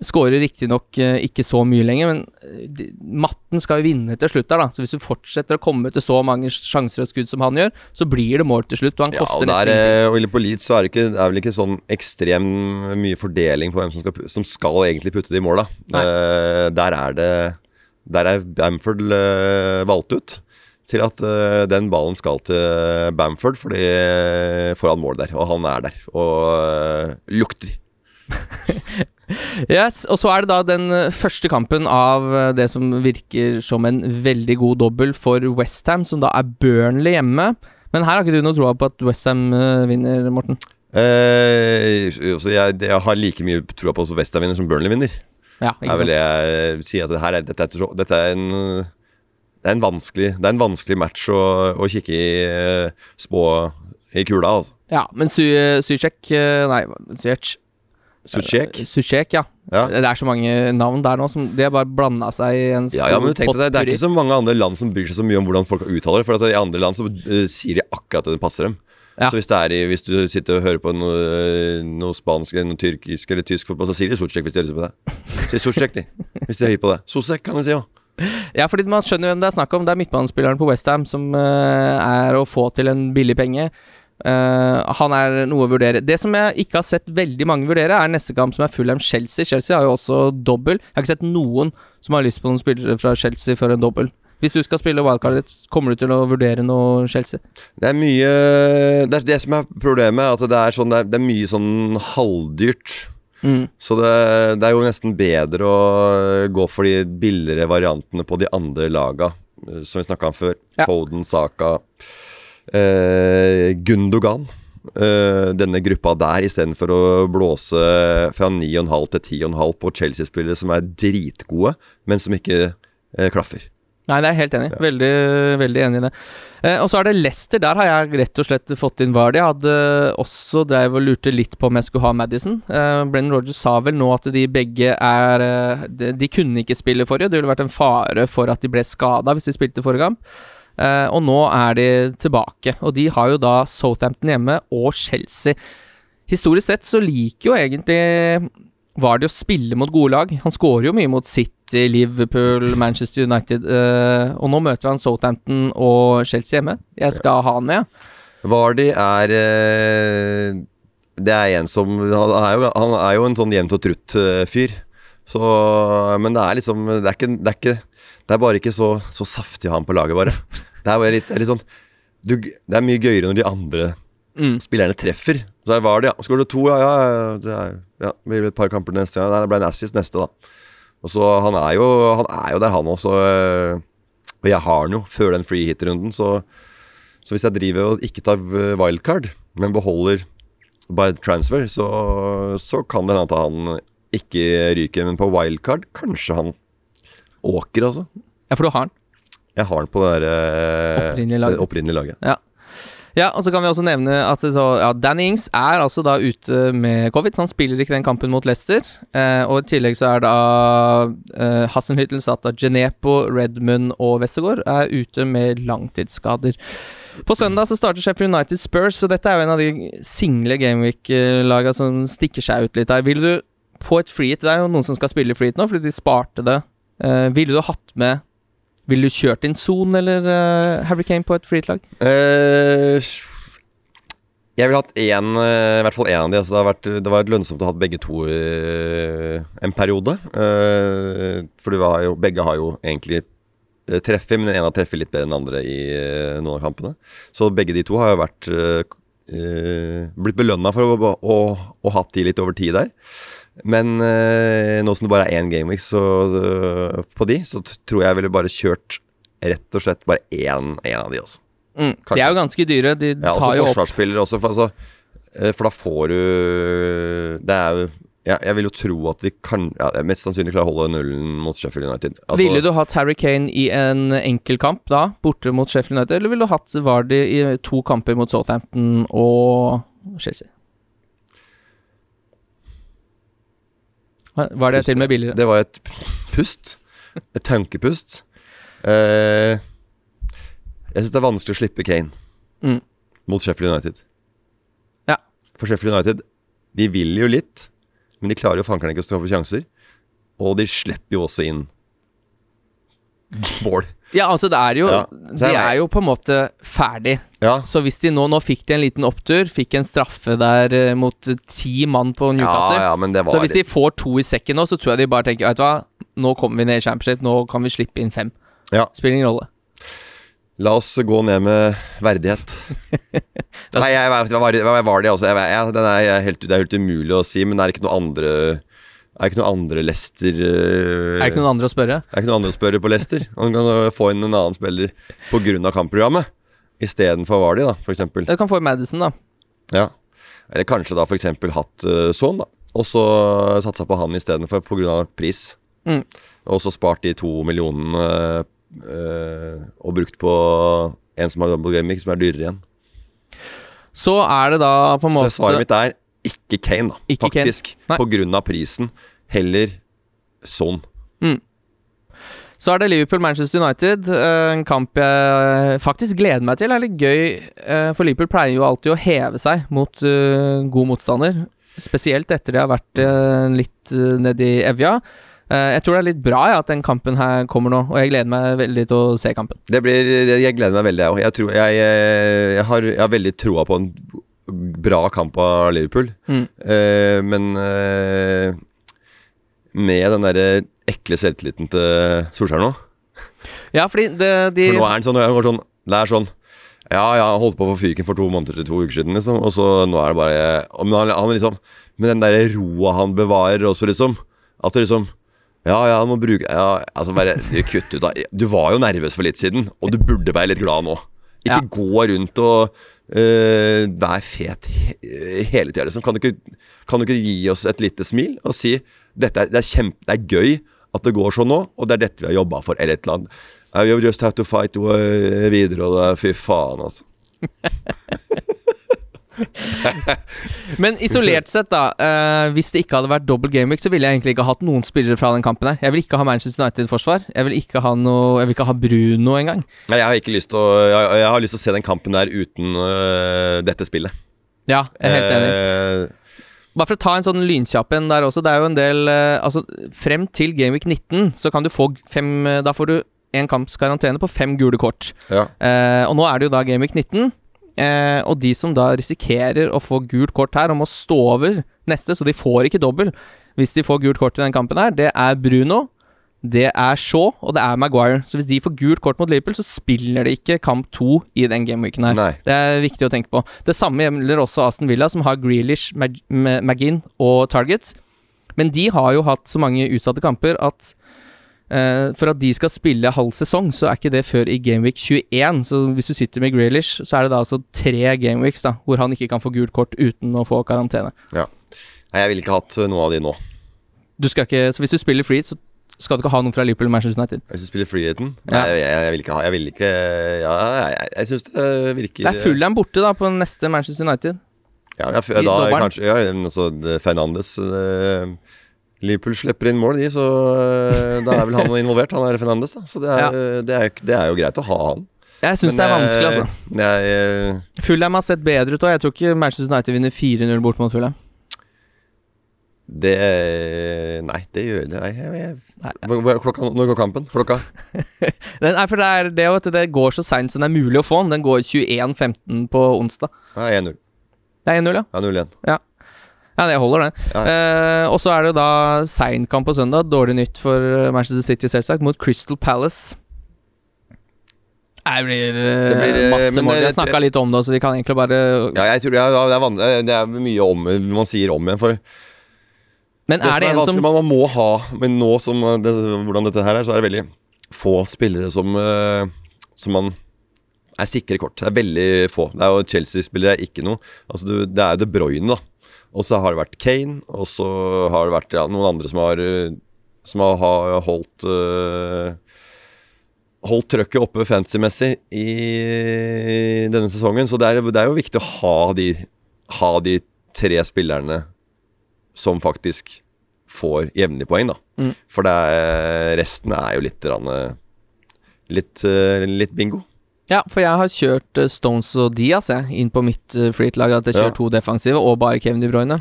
Skårer riktignok uh, ikke så mye lenger, men uh, de, matten skal jo vinne til slutt der, da. Så hvis du fortsetter å komme til så mange sjanser og skudd som han gjør, så blir det mål til slutt, og han Ja, koster og der, nesten eh, og på Leeds så er det, ikke, er vel ikke sånn ekstrem mye fordeling på hvem som skal, som skal egentlig putte de måla. mål Eh, der er det Der er Bamford uh, valgt ut til at eh, den ballen skal til Bamford fordi foran mål der, og han er der og eh, lukter. Yes, og så er det da den eh, første kampen av det som virker som en veldig god dobbel for Westham, som da er Burnley hjemme. Men her har ikke du noe troa på at Westham vinner, Morten? Eh, så jeg, jeg har like mye troa på at Westham vinner som Burnley vinner. Ja, Det ikke er vel sant? det jeg sier at det her er, dette, er, dette er en det er en vanskelig Det er en vanskelig match å, å kikke i eh, spå i kula, altså. Ja, men Su eh, Nei, Suchek. Suchek. Suchek, ja. Ja. Det er så mange navn der nå som De har bare blanda seg i en stor Ja, ja, men tenk deg, det, det er ikke så mange andre land som bryr seg så mye om hvordan folk uttaler det. For at i andre land så eh, sier de akkurat det det passer dem. Ja. Så hvis, det er i, hvis du sitter og hører på noe, eh, noe spansk eller noe tyrkisk eller tysk fotball, så sier de Suchek hvis de har lyst på det. Sier Suchek, de. Hvis de er høye på det. Sosek kan de si òg. Ja, fordi man skjønner hvem det er snakk om. Det er midtbanespilleren på Westham som uh, er å få til en billig penge. Uh, han er noe å vurdere. Det som jeg ikke har sett veldig mange vurdere, er neste kamp, som er Fulham-Chelsea. Chelsea har jo også dobbel. Jeg har ikke sett noen som har lyst på noen spillere fra Chelsea for en dobbel. Hvis du skal spille wildcardet ditt, kommer du til å vurdere noe Chelsea? Det er mye Det er det som er problemet, at det er, sånn, det er, det er mye sånn halvdyrt. Mm. Så det, det er jo nesten bedre å gå for de billigere variantene på de andre laga, eh, som vi snakka om før. Ja. Foden, Saka, eh, Gundogan. Eh, denne gruppa der, istedenfor å blåse fra 9,5 til 10,5 på Chelsea-spillere som er dritgode, men som ikke eh, klaffer. Nei, det er jeg helt enig i. Veldig, veldig enig i det. Eh, og så er det Leicester. Der har jeg rett og slett fått inn Vardy. Jeg hadde også dreiv og lurte litt på om jeg skulle ha Madison. Eh, Brennan Rogers sa vel nå at de begge er eh, de, de kunne ikke spille forrige. Det ville vært en fare for at de ble skada hvis de spilte forrige kamp. Eh, og nå er de tilbake. Og de har jo da Southampton hjemme og Chelsea. Historisk sett så liker jo egentlig Vardy å spille mot gode lag. Han skårer jo mye mot City, Liverpool, Manchester United. eh, og nå møter han Southampton og Chelsea hjemme. Jeg skal ha han med. Vardy er eh, Det er en som Han er jo, han er jo en sånn jevnt og trutt-fyr. Så Men det er liksom Det er ikke Det er, ikke, det er bare ikke så, så saftig han på laget, bare. Det er bare litt, det litt sånn du, Det er mye gøyere når de andre Mm. spillerne treffer. Så er Vardy, ja. Skårer du to, ja, ja, ja, det er, ja. Det blir et par kamper neste. Ja, det ble en assist neste, da. Og så Han er jo Han er jo der, han også. eh, Og jeg har han jo før den free hit-runden, så så hvis jeg driver og ikke tar wildcard, men beholder bare transfer, så, så kan det hende at han ikke ryker. Men på wildcard, kanskje han åker, altså. Ja, for du har han. Jeg har han på det der eh, Opprinnelige laget. opprinnelige laget. Ja. Ja, og så kan vi også nevne at så, ja, Danny Ings er altså da ute med covid, så han spiller ikke den kampen mot Leicester. Eh, og i tillegg så er da eh, Hassenhyttel, av Genepo, Redmond og Westergård er ute med langtidsskader. På søndag så starter Sheffield United Spurs, så dette er jo en av de single Gameweek-laga som stikker seg ut litt her. Vil du på et freehit Det er jo noen som skal spille freehit nå, fordi de sparte det. Eh, ville du hatt med Ville du kjørt inn Son eller uh, Harry Kane på et freehit-lag? Eh, jeg ville hatt én, eh, i hvert fall én av de. Altså det, har vært, det var lønnsomt å ha begge to i en periode. Uh, for jo, begge har jo egentlig treffet, men ene har treffet litt bedre enn den andre i noen av kampene. Så begge de to har jo vært blitt belønna for å, å, å ha hatt de litt over tid der. Men eh, nå som det bare er én gameweek så, eh, på de, så t- tror jeg jeg ville bare kjørt rett og slett bare én, én av de, altså. Mm. De er jo ganske dyre. De Ja, tar også jo opp forsvarsspillere også, for, altså, eh, for da får du Det er jo ja, Jeg vil jo tro at de kan ja, Mest sannsynlig klarer å holde nullen mot Sheffield United. Altså, Ville du hatt Harry Kane i en enkeltkamp da, borte mot Sheffield United, eller ville du hatt Vardy i to kamper mot Southampton og Chelsea? Var det til med billigere? Det var et pust. Et tankepust. Uh, Jeg syns det er vanskelig å slippe Kane Mm. mot Sheffield United. Ja. For Sheffield United, de vil jo litt, men de klarer jo fankeren ikke å stå på sjanser. Og de slipper jo også inn mål. Ja, altså, det er jo Ja, De er jo på en måte ferdig. Ja, Så hvis de nå Nå fikk de en liten opptur, fikk en straffe der eh, mot eh, ti mann på ja, Newcastle. ja, det var så hvis de får to i sekken nå, så tror jeg de bare tenker Vet du hva, nå kommer vi ned i championship, nå kan vi slippe inn fem. Ja. Spiller ingen rolle. La oss gå ned med verdighet. Nei, jeg, hva, hva, hva var det, altså? Jeg, jeg, er helt, det er helt umulig å si, men det er ikke noe andre Er det ikke noen andre Lester Er øh, det ikke noen andre å spørre? Er Det er ikke noen andre å spørre på Leicester. Han kan øh, få inn en annen spiller pga. kampprogrammet. Istedenfor Vardy, da, eksempel. Du kan få Madison, da. Ja. Eller kanskje da eksempel hatt uh, Son, da. Og så satsa på han istedenfor pga. pris. Mm. Og så spart de to millionene øh, og brukt på en som har double gaming, som er dyrere igjen. Så er det da på en måte Så svaret mitt er ikke Kane, da. Ikke faktisk. Kane. På grunn av prisen. Heller Son. Så er det Liverpool-Manchester United. eh, En kamp jeg faktisk gleder meg til. Det er litt gøy, eh, for Liverpool pleier jo alltid å heve seg mot eh, god motstander. Spesielt etter de har vært litt nedi Evja. Jeg tror det er litt bra ja, at den kampen her kommer nå, og jeg gleder meg veldig til å se kampen. Det blir, jeg gleder meg veldig, jeg òg. Jeg, jeg, jeg, jeg har veldig troa på en bra kamp av Liverpool. Mm. Eh, men eh, med den derre ekle selvtilliten til Solskjær nå Ja, fordi det, de For nå er han sånn, jeg sånn Det er sånn Ja, ja, han holdt på å få fyken for to måneder til to uker siden, liksom. Og så nå er det bare Men han, han liksom Med den derre roa han bevarer også, liksom. At det liksom ja, ja, han må bruke Ja, altså bare Kutt ut, da. Du var jo nervøs for litt siden, og du burde være litt glad nå. Ikke Ja. gå rundt og uh, være fet he hele tida, liksom. Kan du, ikke, kan du ikke gi oss et lite smil og si dette er, det, er kjempe, det er gøy at det går sånn nå, og det er dette vi har jobba for, eller et eller annet. We just have to fight uh, videre, og det fy faen, altså. Men isolert sett, da. Uh, hvis det ikke hadde vært dobbel gameweek, så ville jeg egentlig ikke hatt noen spillere fra den kampen her. Jeg vil ikke ha Manchester United-forsvar. Jeg vil ikke ha noe Jeg vil ikke ha Bruno engang. Jeg har ikke lyst til å jeg, jeg har lyst til å se den kampen der uten uh, dette spillet. Ja, jeg er helt enig. Uh, Bare for å ta en sånn lynkjapp en der også. Det er jo en del Altså, frem til Gameweek 19 så kan du få fem Da får du en kamps karantene på fem gule kort. ja. Eh, og nå er det jo da Gameweek 19. Eh, og de som da risikerer å få gult kort her, og må stå over neste, så de får ikke dobbel hvis de får gult kort i den kampen her, det er Bruno, det er Shaw, og det er Maguire. Så hvis de får gult kort mot Liverpool, så spiller de ikke kamp to i den gameweeken her. Nei. Det er viktig å tenke på. Det samme gjelder også Aston Villa, som har Grealish, Mag Mag McGinn og Target. Men de har jo hatt så mange utsatte kamper at for at de skal spille halv sesong, så er ikke det før i Gameweek 21. Så hvis du sitter med Grealish, så er det da altså tre Gameweeks da, hvor han ikke kan få gult kort uten å få karantene. Nei, jeg ville ikke hatt øh, noe av de nå. Du skal ikke, så hvis du spiller free, så skal du ikke ha noen fra Liverpool Manchester United. Hvis du spiller Freehaten Ja. Jeg, jeg, jeg, vil ikke ha Jeg vil ikke Ja, jeg, jeg, jeg syns det virker Det er Fulham borte da på neste Manchester United. Ja, ja, da dobbelen. kanskje Ja, altså det- Fernandes øh, Liverpool slipper inn mål, de, så øh, da er vel han involvert. Han er Fernandes, da. Så det er, Ja. det, er, det er jo greit å ha han. Jeg syns det er vanskelig, øh, altså. Jeg, Fulham har sett bedre ut, òg. jeg tror ikke Manchester United vinner 4-0 bort mot Fulham. det Nei, det gjør det Nei, jeg, jeg, Nei. Klokka, Når går kampen? Klokka? Den, nei, for det, er, det, vet du, det går så seint som det er mulig å få den. Den går 21.15 på onsdag. Nei, 1-0. Det er 1-0, ja. Ja, 0-1. Ja, det holder, det. Ja. Eh, og så er det jo da seinkamp på søndag. Dårlig nytt for eh, Manchester City, selvsagt, mot Crystal Palace. Det blir, eh, Det blir, eh, masse mål. Vi det- har snakka litt om det, så vi kan egentlig bare Ja, jeg tror det er, det er, det er mye om man sier om igjen. For Men er det som en vanskelig, som man, man må ha Men nå som det, hvordan dette her er, så er det veldig få spillere som uh, Som man er sikre kort. Det er veldig få. Det er jo Chelsea-spillere er ikke noe. Altså du, Det er jo De Bruyne, da. Og så har det vært Kane, og så har det vært ja, noen andre som har uh, Som har, holdt uh, Holdt trøkket oppe fancy-messig i denne sesongen. Så det er, det er jo viktig å ha de, ha de tre spillerne som faktisk får jevnlige poeng, da. Mm. For det er, resten er jo litt eh, litt, eh, litt bingo. Ja, for jeg har kjørt eh, Stones og Diaz jeg, inn på mitt uh, freehit-lag. At jeg kjører Ja. to defensive og bare Kevin De Bruyne.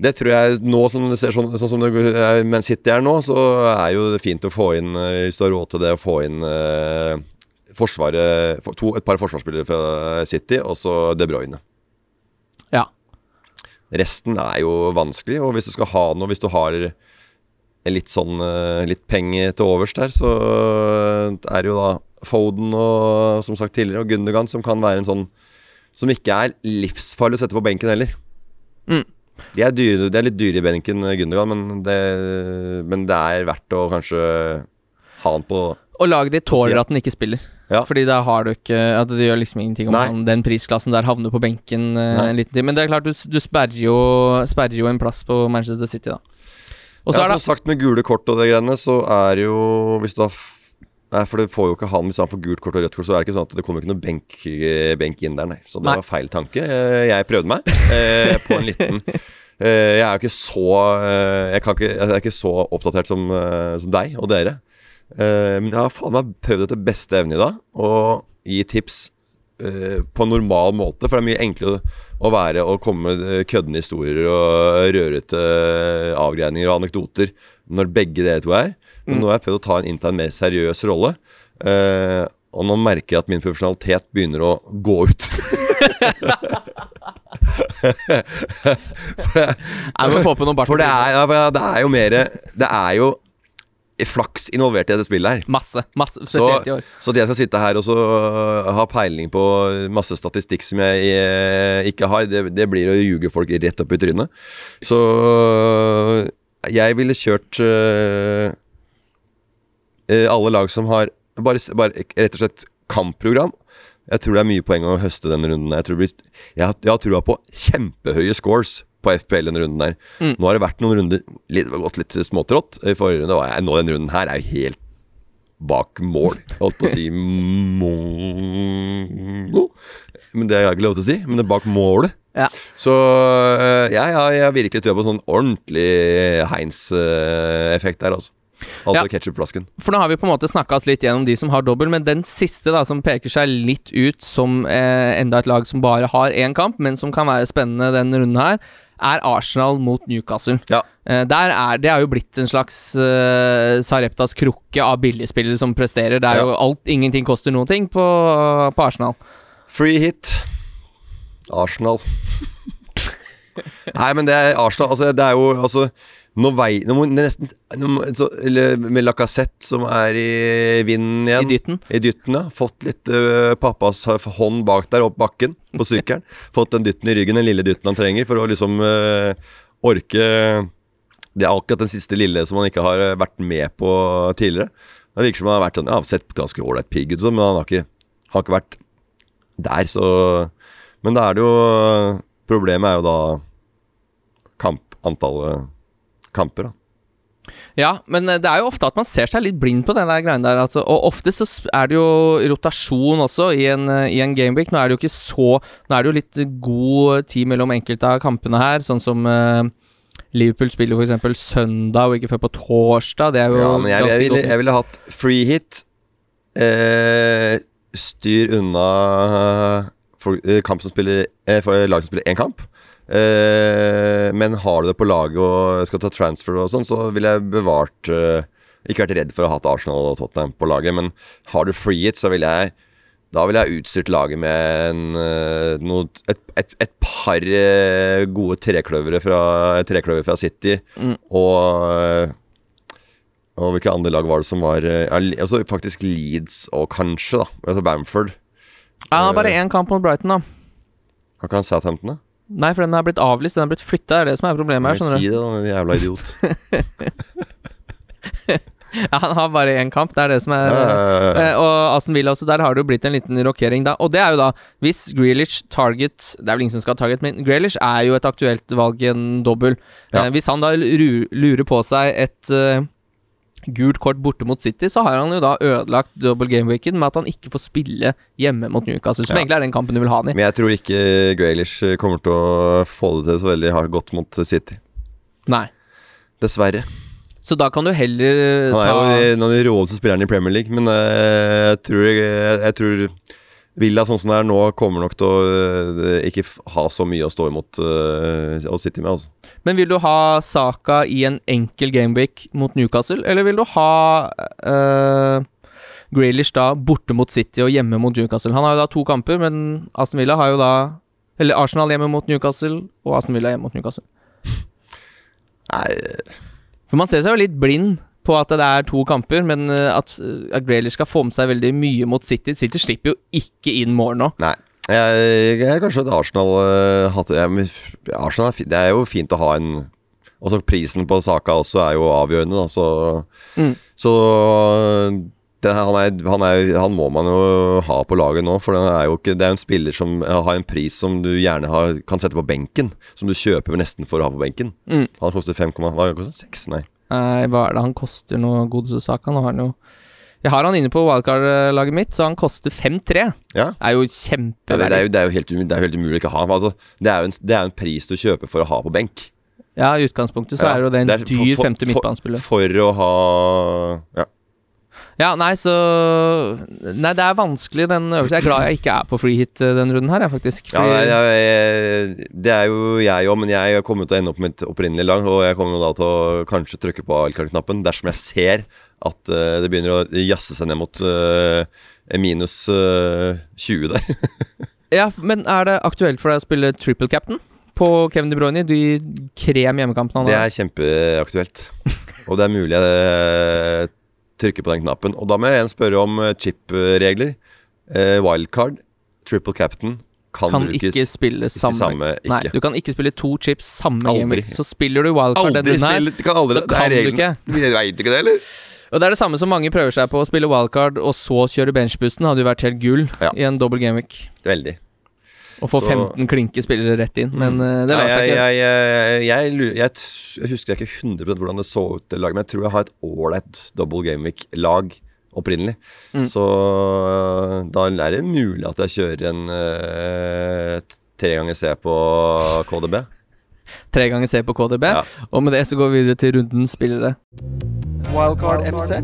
Det tror jeg nå som det ser sånn, sånn som det er mens City er nå, så er jo det fint å få inn, eh, hvis du har råd til det, å få inn eh, Forsvaret to, Et par forsvarsspillere fra City, og så De Bruyne. Ja. Resten er jo vanskelig, og hvis du skal ha noe Hvis du har litt sånn eh, Litt penger til overs der, så er det jo da Foden og som sagt tidligere, og Gundogan, som kan være en sånn Som ikke er livsfarlig å sette på benken heller. Mm. De er, dyre, de er litt dyre i benken, Gundergan, men det, men det er verdt å kanskje ha han på Og laget ditt tåler at den ikke spiller. Ja. Fordi da har du ikke At Det gjør liksom ingenting om han, den prisklassen der havner på benken eh, Nei. en liten tid. Men det er klart, du, du sperrer, jo, sperrer jo en plass på Manchester City, da. Og så ja, Som sagt, med gule kort og det greiene, så er jo Hvis du har Nei, for det får jo ikke han Hvis han får gult kort og rødt kort, så er det ikke sånn at det kommer ikke noen benk, benk inn der, nei. Så det Nei. var feil tanke. Eh, Jeg prøvde meg eh, på en liten eh, Jeg er jo ikke så Jeg, kan ikke, jeg er ikke så oppdatert som, som deg og dere. Men jeg har faen meg prøvd etter beste evne i dag å gi tips på en normal måte. For det er mye enklere å være å komme med køddende historier og rørete avgreininger og anekdoter når begge dere to er. Men nå har jeg prøvd å ta en innta en mer seriøs rolle. Uh, og nå merker jeg at min profesjonalitet begynner å gå ut. Jeg på noe. For det er, ja, det er jo mer Det er jo flaks involvert i dette spillet her. Masse. masse Så, Spesielt i år. så det jeg skal sitte her og så ha peiling på masse statistikk som jeg eh, ikke har, det, det blir å ljuge folk rett opp i trynet. Så jeg ville kjørt øh, alle lag som har bare, bare rett og slett kampprogram. Jeg tror det er mye poeng å høste denne runden. Jeg, tror blir, jeg, har- jeg har trua på kjempehøye scores på FPL denne runden der. Mm. Nå har det vært noen runder litt, gått litt småtrått. I forrige runde var jeg, nå denne runden her er jo helt bak mål. Jeg holdt på å si mongo. Men det har jeg ikke lov til å si. Men det er bak målet. Ja. Så jeg, jeg, har- jeg har virkelig trua på sånn ordentlig Heinz-effekt der, altså. Altså Ja. ketsjupflasken. For nå har vi på en måte snakka oss litt gjennom de som har dobbel, men den siste da som peker seg litt ut som eh, enda et lag som bare har én kamp, men som kan være spennende denne runden her, er Arsenal mot Newcastle. Ja. Eh, der er, det er jo blitt en slags eh, Sareptas krukke av billigspillere som presterer. Det er Ja. jo alt, Ingenting koster noen ting på, på Arsenal. Free hit. Arsenal. Nei, men det er Arsenal Altså, det er jo altså Nå vei Nå må nesten nå må, så, Eller med Lacassette, som er i vinden igjen. I dytten. I dytten, ja. Fått litt uh, pappas hånd bak der, opp bakken, på sykkelen. Fått den dytten i ryggen, den lille dytten han trenger for å liksom uh, orke Det er akkurat den siste lille som han ikke har øh, vært med på tidligere. Det virker som han har vært sånn Ja, sett ganske ålreit pigg ut, sånn, men han har ikke, har ikke vært der, så Men da er det jo Problemet er jo da kamp, antallet kamper, da. Ja, men eh, det er jo ofte at man ser seg litt blind på den der greia der. Altså. Og ofte så er det jo rotasjon også i en, eh, i en gameweek. Nå er det jo ikke så Nå er det jo litt god tid mellom enkelte av kampene her, sånn som uh, Liverpool spiller f.eks. søndag og ikke før på torsdag. Det er jo Ja, men jeg, jeg, ville, jeg ville hatt free hit. Eh, styr unna for, eh, kamp som spiller eh, For lag som spiller én kamp. Eh, men har du det på laget og skal ta transfer og sånn, så ville jeg bevart eh, Ikke vært redd for å ha Arsenal og Tottenham på laget, men har du free it, så ville jeg da ville jeg utstyrt laget med en, eh, noe, et, et, et par gode trekløvere fra, trekløver fra City. Mm. Og Og hvilke andre lag var det som var altså Faktisk Leeds og kanskje, da. Altså Bamford. Ja, bare én kamp mot Brighton, da. Har ikke han Southampton, da? Nei, for den er blitt avlyst. Den er blitt flytta. Er det som er problemet her. skjønner du Si det, da, jævla idiot. Ja, Han har bare én kamp. Det er det som er Ja, ja, ja, ja. Eh, Og Aston Villa også, der har det jo blitt en liten rokering da. Og det er jo da, hvis Grealish target Det er vel ingen som skal ha target, men Grealish er jo et aktuelt valg i en dobbel. Ja. Eh, hvis han da lu- lurer på seg et eh, gult kort borte mot City, så har han jo da ødelagt double game-weeken med at han ikke får spille hjemme mot Newcastle, som Ja. egentlig er den kampen du vil ha han i. Men jeg tror ikke Graylish kommer til å få det til så veldig godt mot City. Nei. Dessverre. Så da kan du heller Han er jo en av de råeste spillerne i Premier League, men eh, jeg tror, jeg, jeg tror Villa sånn som det er nå, kommer nok til å øh, ikke ha så mye å stå imot øh, å sitte med. Altså. Men vil du ha Saka i en enkel gameweek mot Newcastle, eller vil du ha uh, Grealish da borte mot City og hjemme mot Newcastle? Han har jo da to kamper, men Aston Villa har jo da Eller Arsenal hjemme mot Newcastle og Aston Villa hjemme mot Newcastle. Nei, For man ser seg jo litt blind på at det er to kamper, men eh, at, at Graylish skal få med seg veldig mye mot City City slipper jo ikke inn mål nå. nei. Jeg, jeg kanskje at Arsenal øh, hatt, jeg, Arsenal er, Det er jo fint å ha en Og så prisen på Saka også er jo avgjørende, da, så Mm. Så det, han, er, han, er, han må man jo ha på laget nå, for det er jo ikke Det er en spiller som har en pris som du gjerne har, kan sette på benken. Som du kjøper nesten for å ha på benken. Mm. Han koster 5, hva koster 6? Nei. Nei, hva er det han koster nå, godeste Saka? Nå har han jo Jeg har han inne på wildcard-laget mitt, så han koster 5-3. Ja. Er jo Ja, det, er kjempeverdig. jo, det, er jo helt, det er helt umulig ikke å ha. Altså, det, er jo en, det er jo en pris du kjøper for å ha på benk. Ja, i utgangspunktet så Ja, er jo det en for- dyr for- femte for- midtbanespiller. For å ha Ja. Ja, nei, så Nei, det er vanskelig, den øvelsen. Jeg er glad jeg ikke er på free hit eh, den runden her, jeg, faktisk. ja Fordi- jeg, jeg, det er jo jeg òg, men jeg kommer til å ende opp med et opprinnelig lag. Og jeg kommer da til å kanskje trykke på wildcard-knappen dersom jeg ser at uh, det begynner å jazze seg ned mot uh, minus uh, 20 der. Ja, men er det aktuelt for deg å spille triple captain på Kevin De Bruyne? De krem hjemmekampene han Det er kjempeaktuelt. Og det er mulig jeg trykker på den knappen. Og da må jeg igjen spørre om eh, chip-regler. Eh, wildcard, triple captain, kan, Kan brukes ikke spille i samme, ikke. Nei, du kan ikke spille to chips samme Aldri. gameweek. Så spiller du wildcard Aldri denne her. kan aldri så kan du ikke. Veit ikke det, eller? Og det er det samme som mange prøver seg på, å spille wildcard og så kjøre benchboosten. Hadde jo vært helt gull Ja. i en dobbel gameweek. Veldig. Å få 15 klinke spillere rett inn, men mm. det Nei, lar seg ikke. jeg, jeg, jeg, jeg, jeg husker ikke 100 hvordan det så ut, det laget, men jeg tror jeg har et ålreit double gameweek-lag opprinnelig. Mm. Så øh, da er det mulig at jeg kjører en uh, tre ganger C på KDB. Tre ganger C på KDB. Ja. Og med det så går vi videre til rundens spillere. Wildcard FC.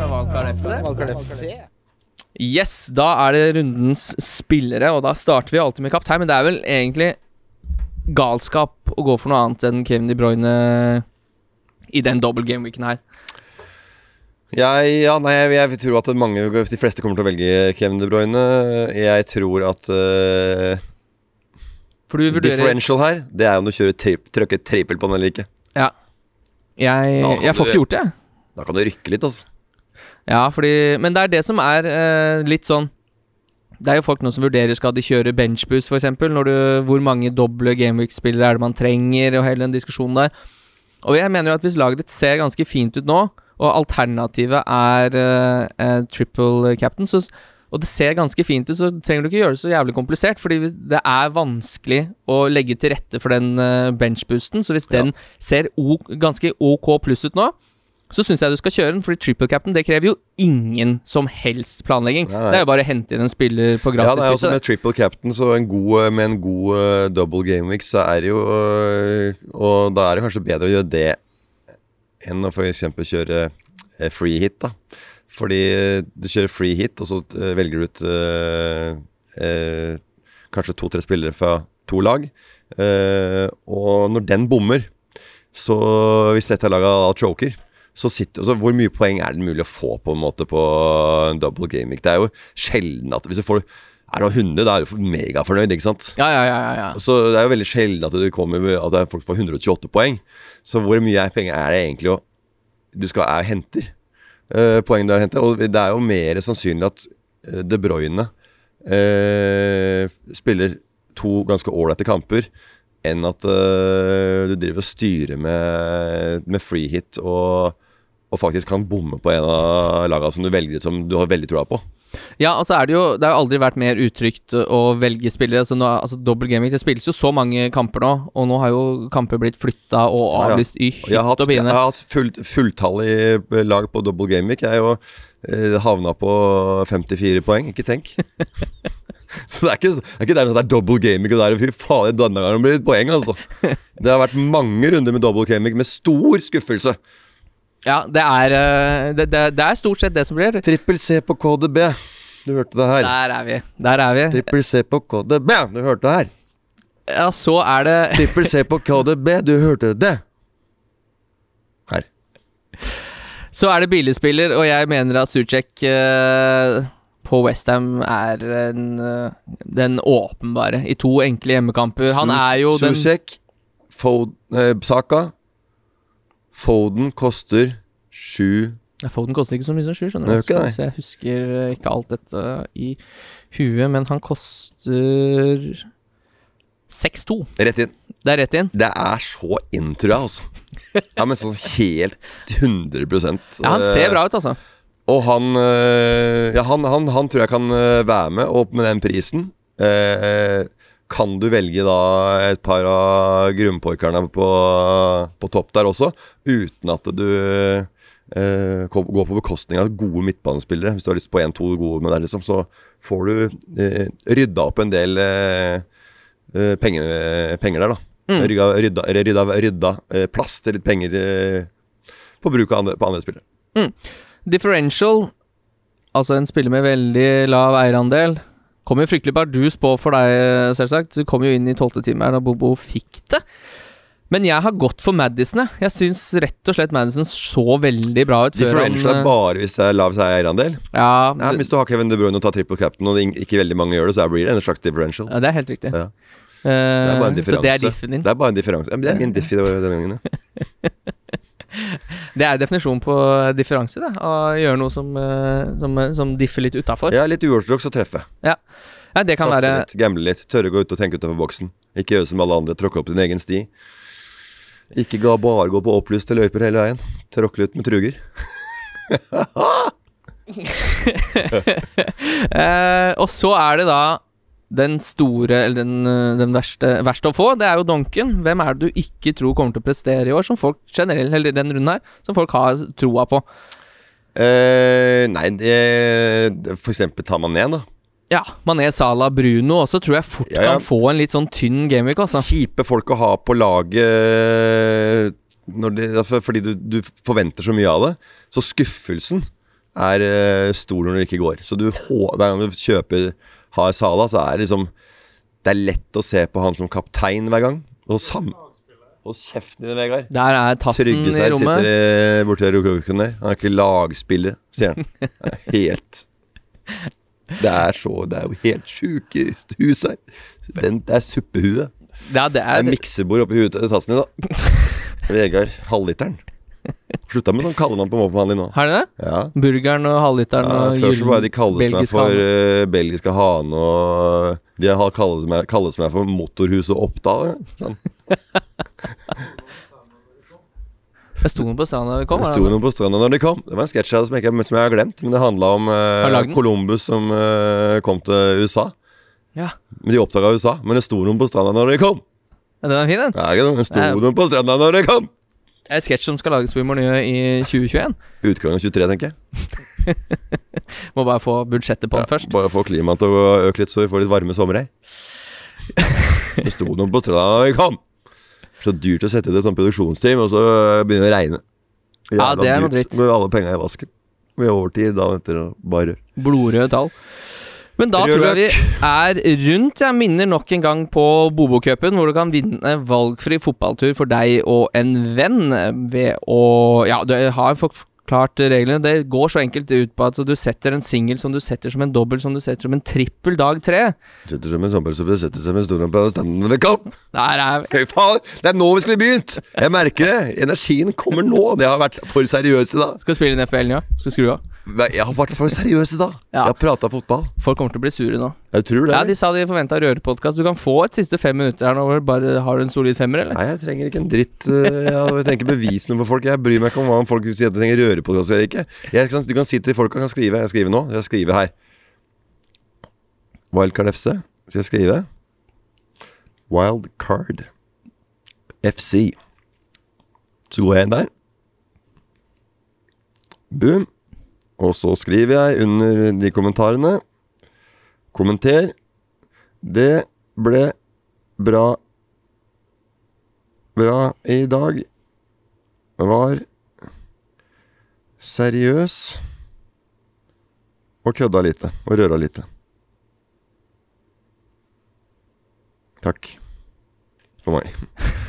Wildcard FC. Yes, da er det rundens spillere, og da starter vi alltid med kaptein. Men det er vel egentlig galskap å gå for noe annet enn Kevin De Bruyne i den double gameweeken her. Jeg, ja, nei, jeg, jeg tror at mange, de fleste kommer til å velge Kevin De Bruyne. Jeg tror at uh, differential her, det er om du kjører trip, trykker trippel på den eller ikke. Ja. Jeg, jeg får ikke gjort det. Da kan du rykke litt, altså. Ja, fordi Men det er det som er eh, litt sånn Det er jo folk nå som vurderer skal de kjøre benchboost, f.eks. Hvor mange doble gameweek-spillere er det man trenger, og hele den diskusjonen der. Og jeg mener jo at hvis laget ditt ser ganske fint ut nå, og alternativet er eh, eh, triple captain, så, og det ser ganske fint ut, så trenger du ikke gjøre det så jævlig komplisert, fordi det er vanskelig å legge til rette for den uh, benchboosten. Så hvis den ser ganske ok pluss ut nå, så syns jeg du skal kjøre den, fordi triple captain det krever jo ingen som helst planlegging. Nei, nei. Det er jo bare å hente inn en spiller på gratis. Ja, det er også med triple captain, så en god, med en god uh, double gameweek, så er det jo uh, Og da er det kanskje bedre å gjøre det enn å f.eks. kjøre uh, free hit, da. Fordi eh, du kjører free hit, og så eh, velger du ut eh, eh, kanskje to-tre spillere fra to lag. Eh, og når den bommer, så hvis dette laget da choker så sitter, altså Hvor mye poeng er det mulig å få på en måte på en double gaming? Det er jo sjelden at Hvis du får er du 100, da er du megafornøyd, ikke sant? Ja, ja, ja, ja, ja. Så det er jo veldig sjelden at du kommer At det er folk får 128 poeng. Så hvor mye er penger er det egentlig å du skal er henter? Uh, poeng du har hentet. Og det er jo mer sannsynlig at eh, De Bruyne uh, spiller to ganske ålreite kamper enn at uh, du driver og styrer med, med free hit og, og faktisk kan bomme på en av lagene som du velger som du har veldig troa på. Ja, altså er det jo Det har jo aldri vært mer utrygt å velge spillere. Altså, nå, altså Double gaming Det spilles jo så mange kamper nå, og nå har jo kamper blitt flytta og avlyst i hytt hatt, og jeg har hatt fullt, fulltallig lag på double gaming. Jeg er jo eh, havna på 54 poeng, ikke tenk. Så det er ikke, det er ikke der at det er double Gaming og der fy faen, denne gangen blir det et poeng, altså. Det har vært mange runder med double Gaming med stor skuffelse. Ja, det er, eh, det, det, det er stort sett det som blir. Trippel C på KDB. Du hørte det her. Der er vi. Der er vi. Trippel C på KDB. Du hørte det her. Ja, så er det Trippel C på KDB. Du hørte det. Her. Så er det billigspiller, og jeg mener at Sucek uh, på Westham er en, uh, den åpenbare i to enkle hjemmekamper. Han er jo den Fod, eh, Saka. Foden koster sju Ja, Foden koster ikke så mye som sju, skjønner du. Så jeg husker eh, ikke alt dette i huet, men han koster 6-2. Rett inn. Det er rett inn. Det er så inn, tror jeg, altså. Ja, men sånn helt 100% Ja, han ser bra ut, altså. Og han øh, Ja, han, han, han tror jeg kan være med, og med den prisen øh, kan du velge da et par av grunnporkerne på, på topp der også, uten at du eh, går på bekostning av gode midtbanespillere. Hvis du har lyst på én-to gode med deg, liksom, så får du eh, rydda opp en del øh, øh, penger, penger der, da. Mm. Rydda, rydda, rydda, rydda øh, plass til litt penger øh, på bruk av andre, på andre spillere. Differential, altså en spiller med veldig lav eierandel, kom jo fryktelig bardus på for deg, selvsagt. Du kom jo inn i tolvte time her da Bobo fikk det. Men jeg har gått for Madison, jeg. Syns rett og slett Madison så veldig bra ut Differential er eh, bare hvis det er lav eierandel. Ja, Ja, hvis du har Kevin De Bruyne og tar triple captain, og ikke veldig mange gjør det, så blir det en slags differential. ja, det er helt riktig. Ja. Eh, Det er bare en differanse. det er. Det er bare en differanse. Det er min diffi denne gangen. ja. Det er definisjonen på differanse, Da. Å gjøre noe som, eh, som, som differ litt utafor. Er litt uortodoks å treffe. Nei, det kan Satse være litt, gamble litt, tørre å gå ut og tenke utenfor boksen. Ikke gjøre som alle andre, tråkke opp sin egen sti. Ikke ga bare gå på opplyste løyper hele veien. Tråkle ut med truger. Eh, og så er det da den store, eller den, eh, den verste, verste å få, det er jo Donken. Hvem er det du ikke tror kommer til å prestere i år, som folk generelt, eller den runden her, som folk har troa på? Eh, nei, det, for eksempel tar man ned, da. Ja, Mané, Salah, Bruno også tror jeg fort Ja, ja. kan få en litt sånn tynn gameweek, altså. Kjipe folk å ha på laget når de, altså, fordi du, du forventer så mye av det. Så skuffelsen er eh, stor når det ikke går. Så du, hver gang du kjøper har Sala, så er det liksom Det er lett å se på han som kaptein hver gang. Og sam... Hold kjeften din, Vegard. Der er tassen Trygge i seg rommet. sitter eh, borti rokokoen der. Han er ikke lagspiller, sier han. Er helt Det er så Det er jo helt sjuke hus her. Den, det er suppehue. Ja, det Det er er miksebord oppi huet til tassen din, da. Vegard halvliteren. Slutta med sånn kallenavn på moppen din nå. Har de det? Ja. Burgeren og halvliteren ja og Før så bare de kalles meg for uh, belgiske hane, og de har kalles meg, kalles meg for Motorhuset Oppdal. Sånn. Det sto noen på stranda da de kom. Det sto noen på stranda når de kom. Det var en sketsj som jeg, som jeg har glemt, men det handla om uh. Columbus som uh, kom til USA. Ja. Men De oppdaga USA, men det sto noen på stranda når de kom. ja, den er fin, den. Ja, det sto noen på stranda når de kom! Et sketsj som skal lages på Humornøye i 2021. Utgangen av 23, tenker jeg. Må bare få budsjettet på den Ja, først. Bare få klimaet til å øke litt, så vi får litt varme somre. Det sto noen på stranda da vi kom. Så dyrt å sette ut et sånt produksjonsteam, og så begynner det å regne. Ja, det er noe dritt. Med alle penga i vasken. Med overtid dagen etter og bare. Blodrøde tall. Men da tror jeg vi er rundt. Jeg minner nok en gang på Bobokupen, hvor du kan vinne valgfri fotballtur for deg og en venn ved å Ja, du har forklart reglene. Det går så enkelt ut på at du setter en singel som du setter som en dobbel, som du setter som en trippel dag tre. Setter som en sommer, så vi setter som en stor på standen ved kamp. Der er vi. Faen, det er nå vi skulle begynt! Jeg merker det. Energien kommer nå. Det har vært for seriøse da. Skal du spille inn FBL nå? Skal du skru av? Jeg har vært for i dag. Jeg har prata fotball. Folk kommer til å bli sure nå. Jeg tror det. Ja, De sa de forventa rørepodkast. Du kan få et siste fem minutter her nå. hvor Bare Har du en solid femmer, eller? Nei, jeg trenger ikke en dritt. eh, Jeg trenger ikke på folk. Jeg bryr meg ikke om hva folk sier at de trenger rørepodkast eller ikke. Jeg, kan, du kan si til folk at jeg kan skrive. Jeg skriver nå. Jeg skriver her. Wildcard FC. Skal jeg skrive? Wildcard FC. Så går jeg inn der. Boom. Og så skriver jeg under de kommentarene Kommenter. Det ble bra Bra i dag var seriøs Og kødda lite. Og røra lite. Takk. For meg.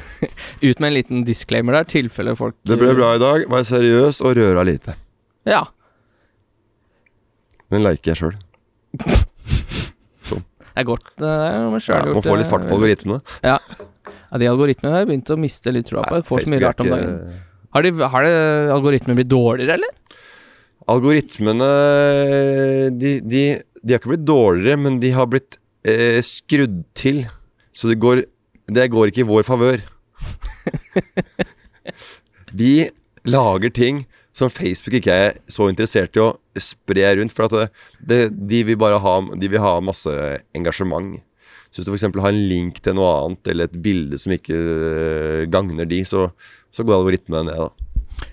Ut med en liten disclaimer der, tilfelle folk Det ble bra i dag. Vær seriøs og røra lite. Ja. Den liker jeg sjøl. Det er godt. Det er noe Ja, selv må få litt fart på eh, algoritmene. Ja. ja, de algoritmene har begynt å miste litt troa på. Får så mye rart om dagen. Har, de, har det, algoritmene blitt dårligere, eller? Algoritmene de, de, de har ikke blitt dårligere, men de har blitt eh, skrudd til. Så det går, det går ikke i vår favør. Vi lager ting som Facebook ikke er så interessert i å spre rundt. For at det, de vil bare ha, de vil ha masse engasjement. Så hvis du f.eks. har en link til noe annet, eller et bilde som ikke øh, gagner de, så, så går algoritmene ned, da.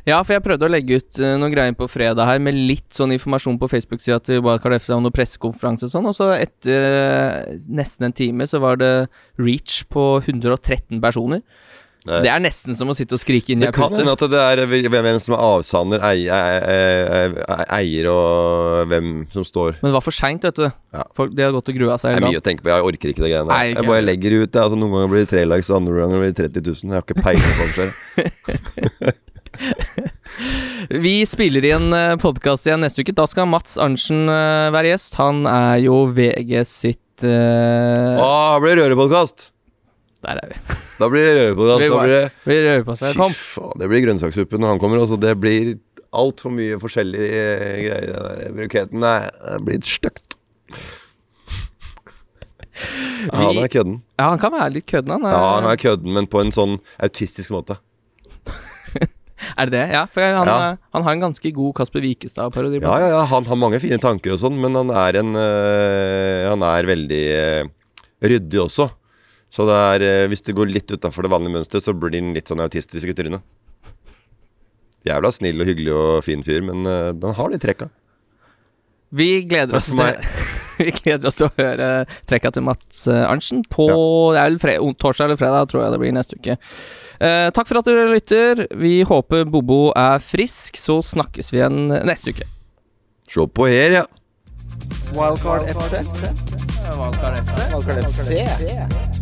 Ja, for jeg prøvde å legge ut eh, noen greier på fredag her med litt sånn informasjon på Facebook-sida til Wildcard FC om noen pressekonferanse og sånn, og så etter nesten en time så var det reach på 113 personer. Det- Det er nesten som å sitte og skrike inn i ei pute. at det er hvem som er avsander, eier, og hvem som står Men det var for seint, vet du. Ja. Folk, de har gått og grua seg Det er mye å tenke på. Jeg orker ikke det greiene der. Jeg bare legger ut. Altså, noen ganger blir det tre likes, andre ganger blir det 30 000. Jeg har ikke peiling på hva. Vi spiller i en podkast igjen neste uke. Da skal Mats Arntzen eh, være gjest. Han er jo VG sitt uh... Å, det blir rørepodkast! Der er vi. Da blir det. Da blir det Vi rører på seg. Fy Kom. faen, det blir grønnsakssuppe når han kommer. Altså, det blir altfor mye forskjellige greier. i Den der bruketen Nei, det blir stygt. Ja, han er kødden. Ja, han kan være litt kødden, han. Ja, han er kødden, men på en sånn autistisk måte. Er det det? Ja, for han, Ja. eh, han har en ganske god Kasper Wikestad-parodi. Ja, ja, ja, han har mange fine tanker og sånn, men han er en øh, Han er veldig øh, ryddig også. Så det er øh, hvis det går litt utafor det vanlige mønsteret, så blir den litt sånn autistisk i trynet. Jævla snill og hyggelig og fin fyr, men den har de trekka. Vi gleder oss til Vi gleder oss til å høre trekka til Mats eh, Arntzen på det er vel fre torsdag eller fredag, tror jeg det blir neste uke. Eh, takk for at dere lytter. Vi håper Bobo er frisk, så snakkes vi igjen neste uke. Se på her, ja. Wildcard FC Wildcard FC. Wildcard FC.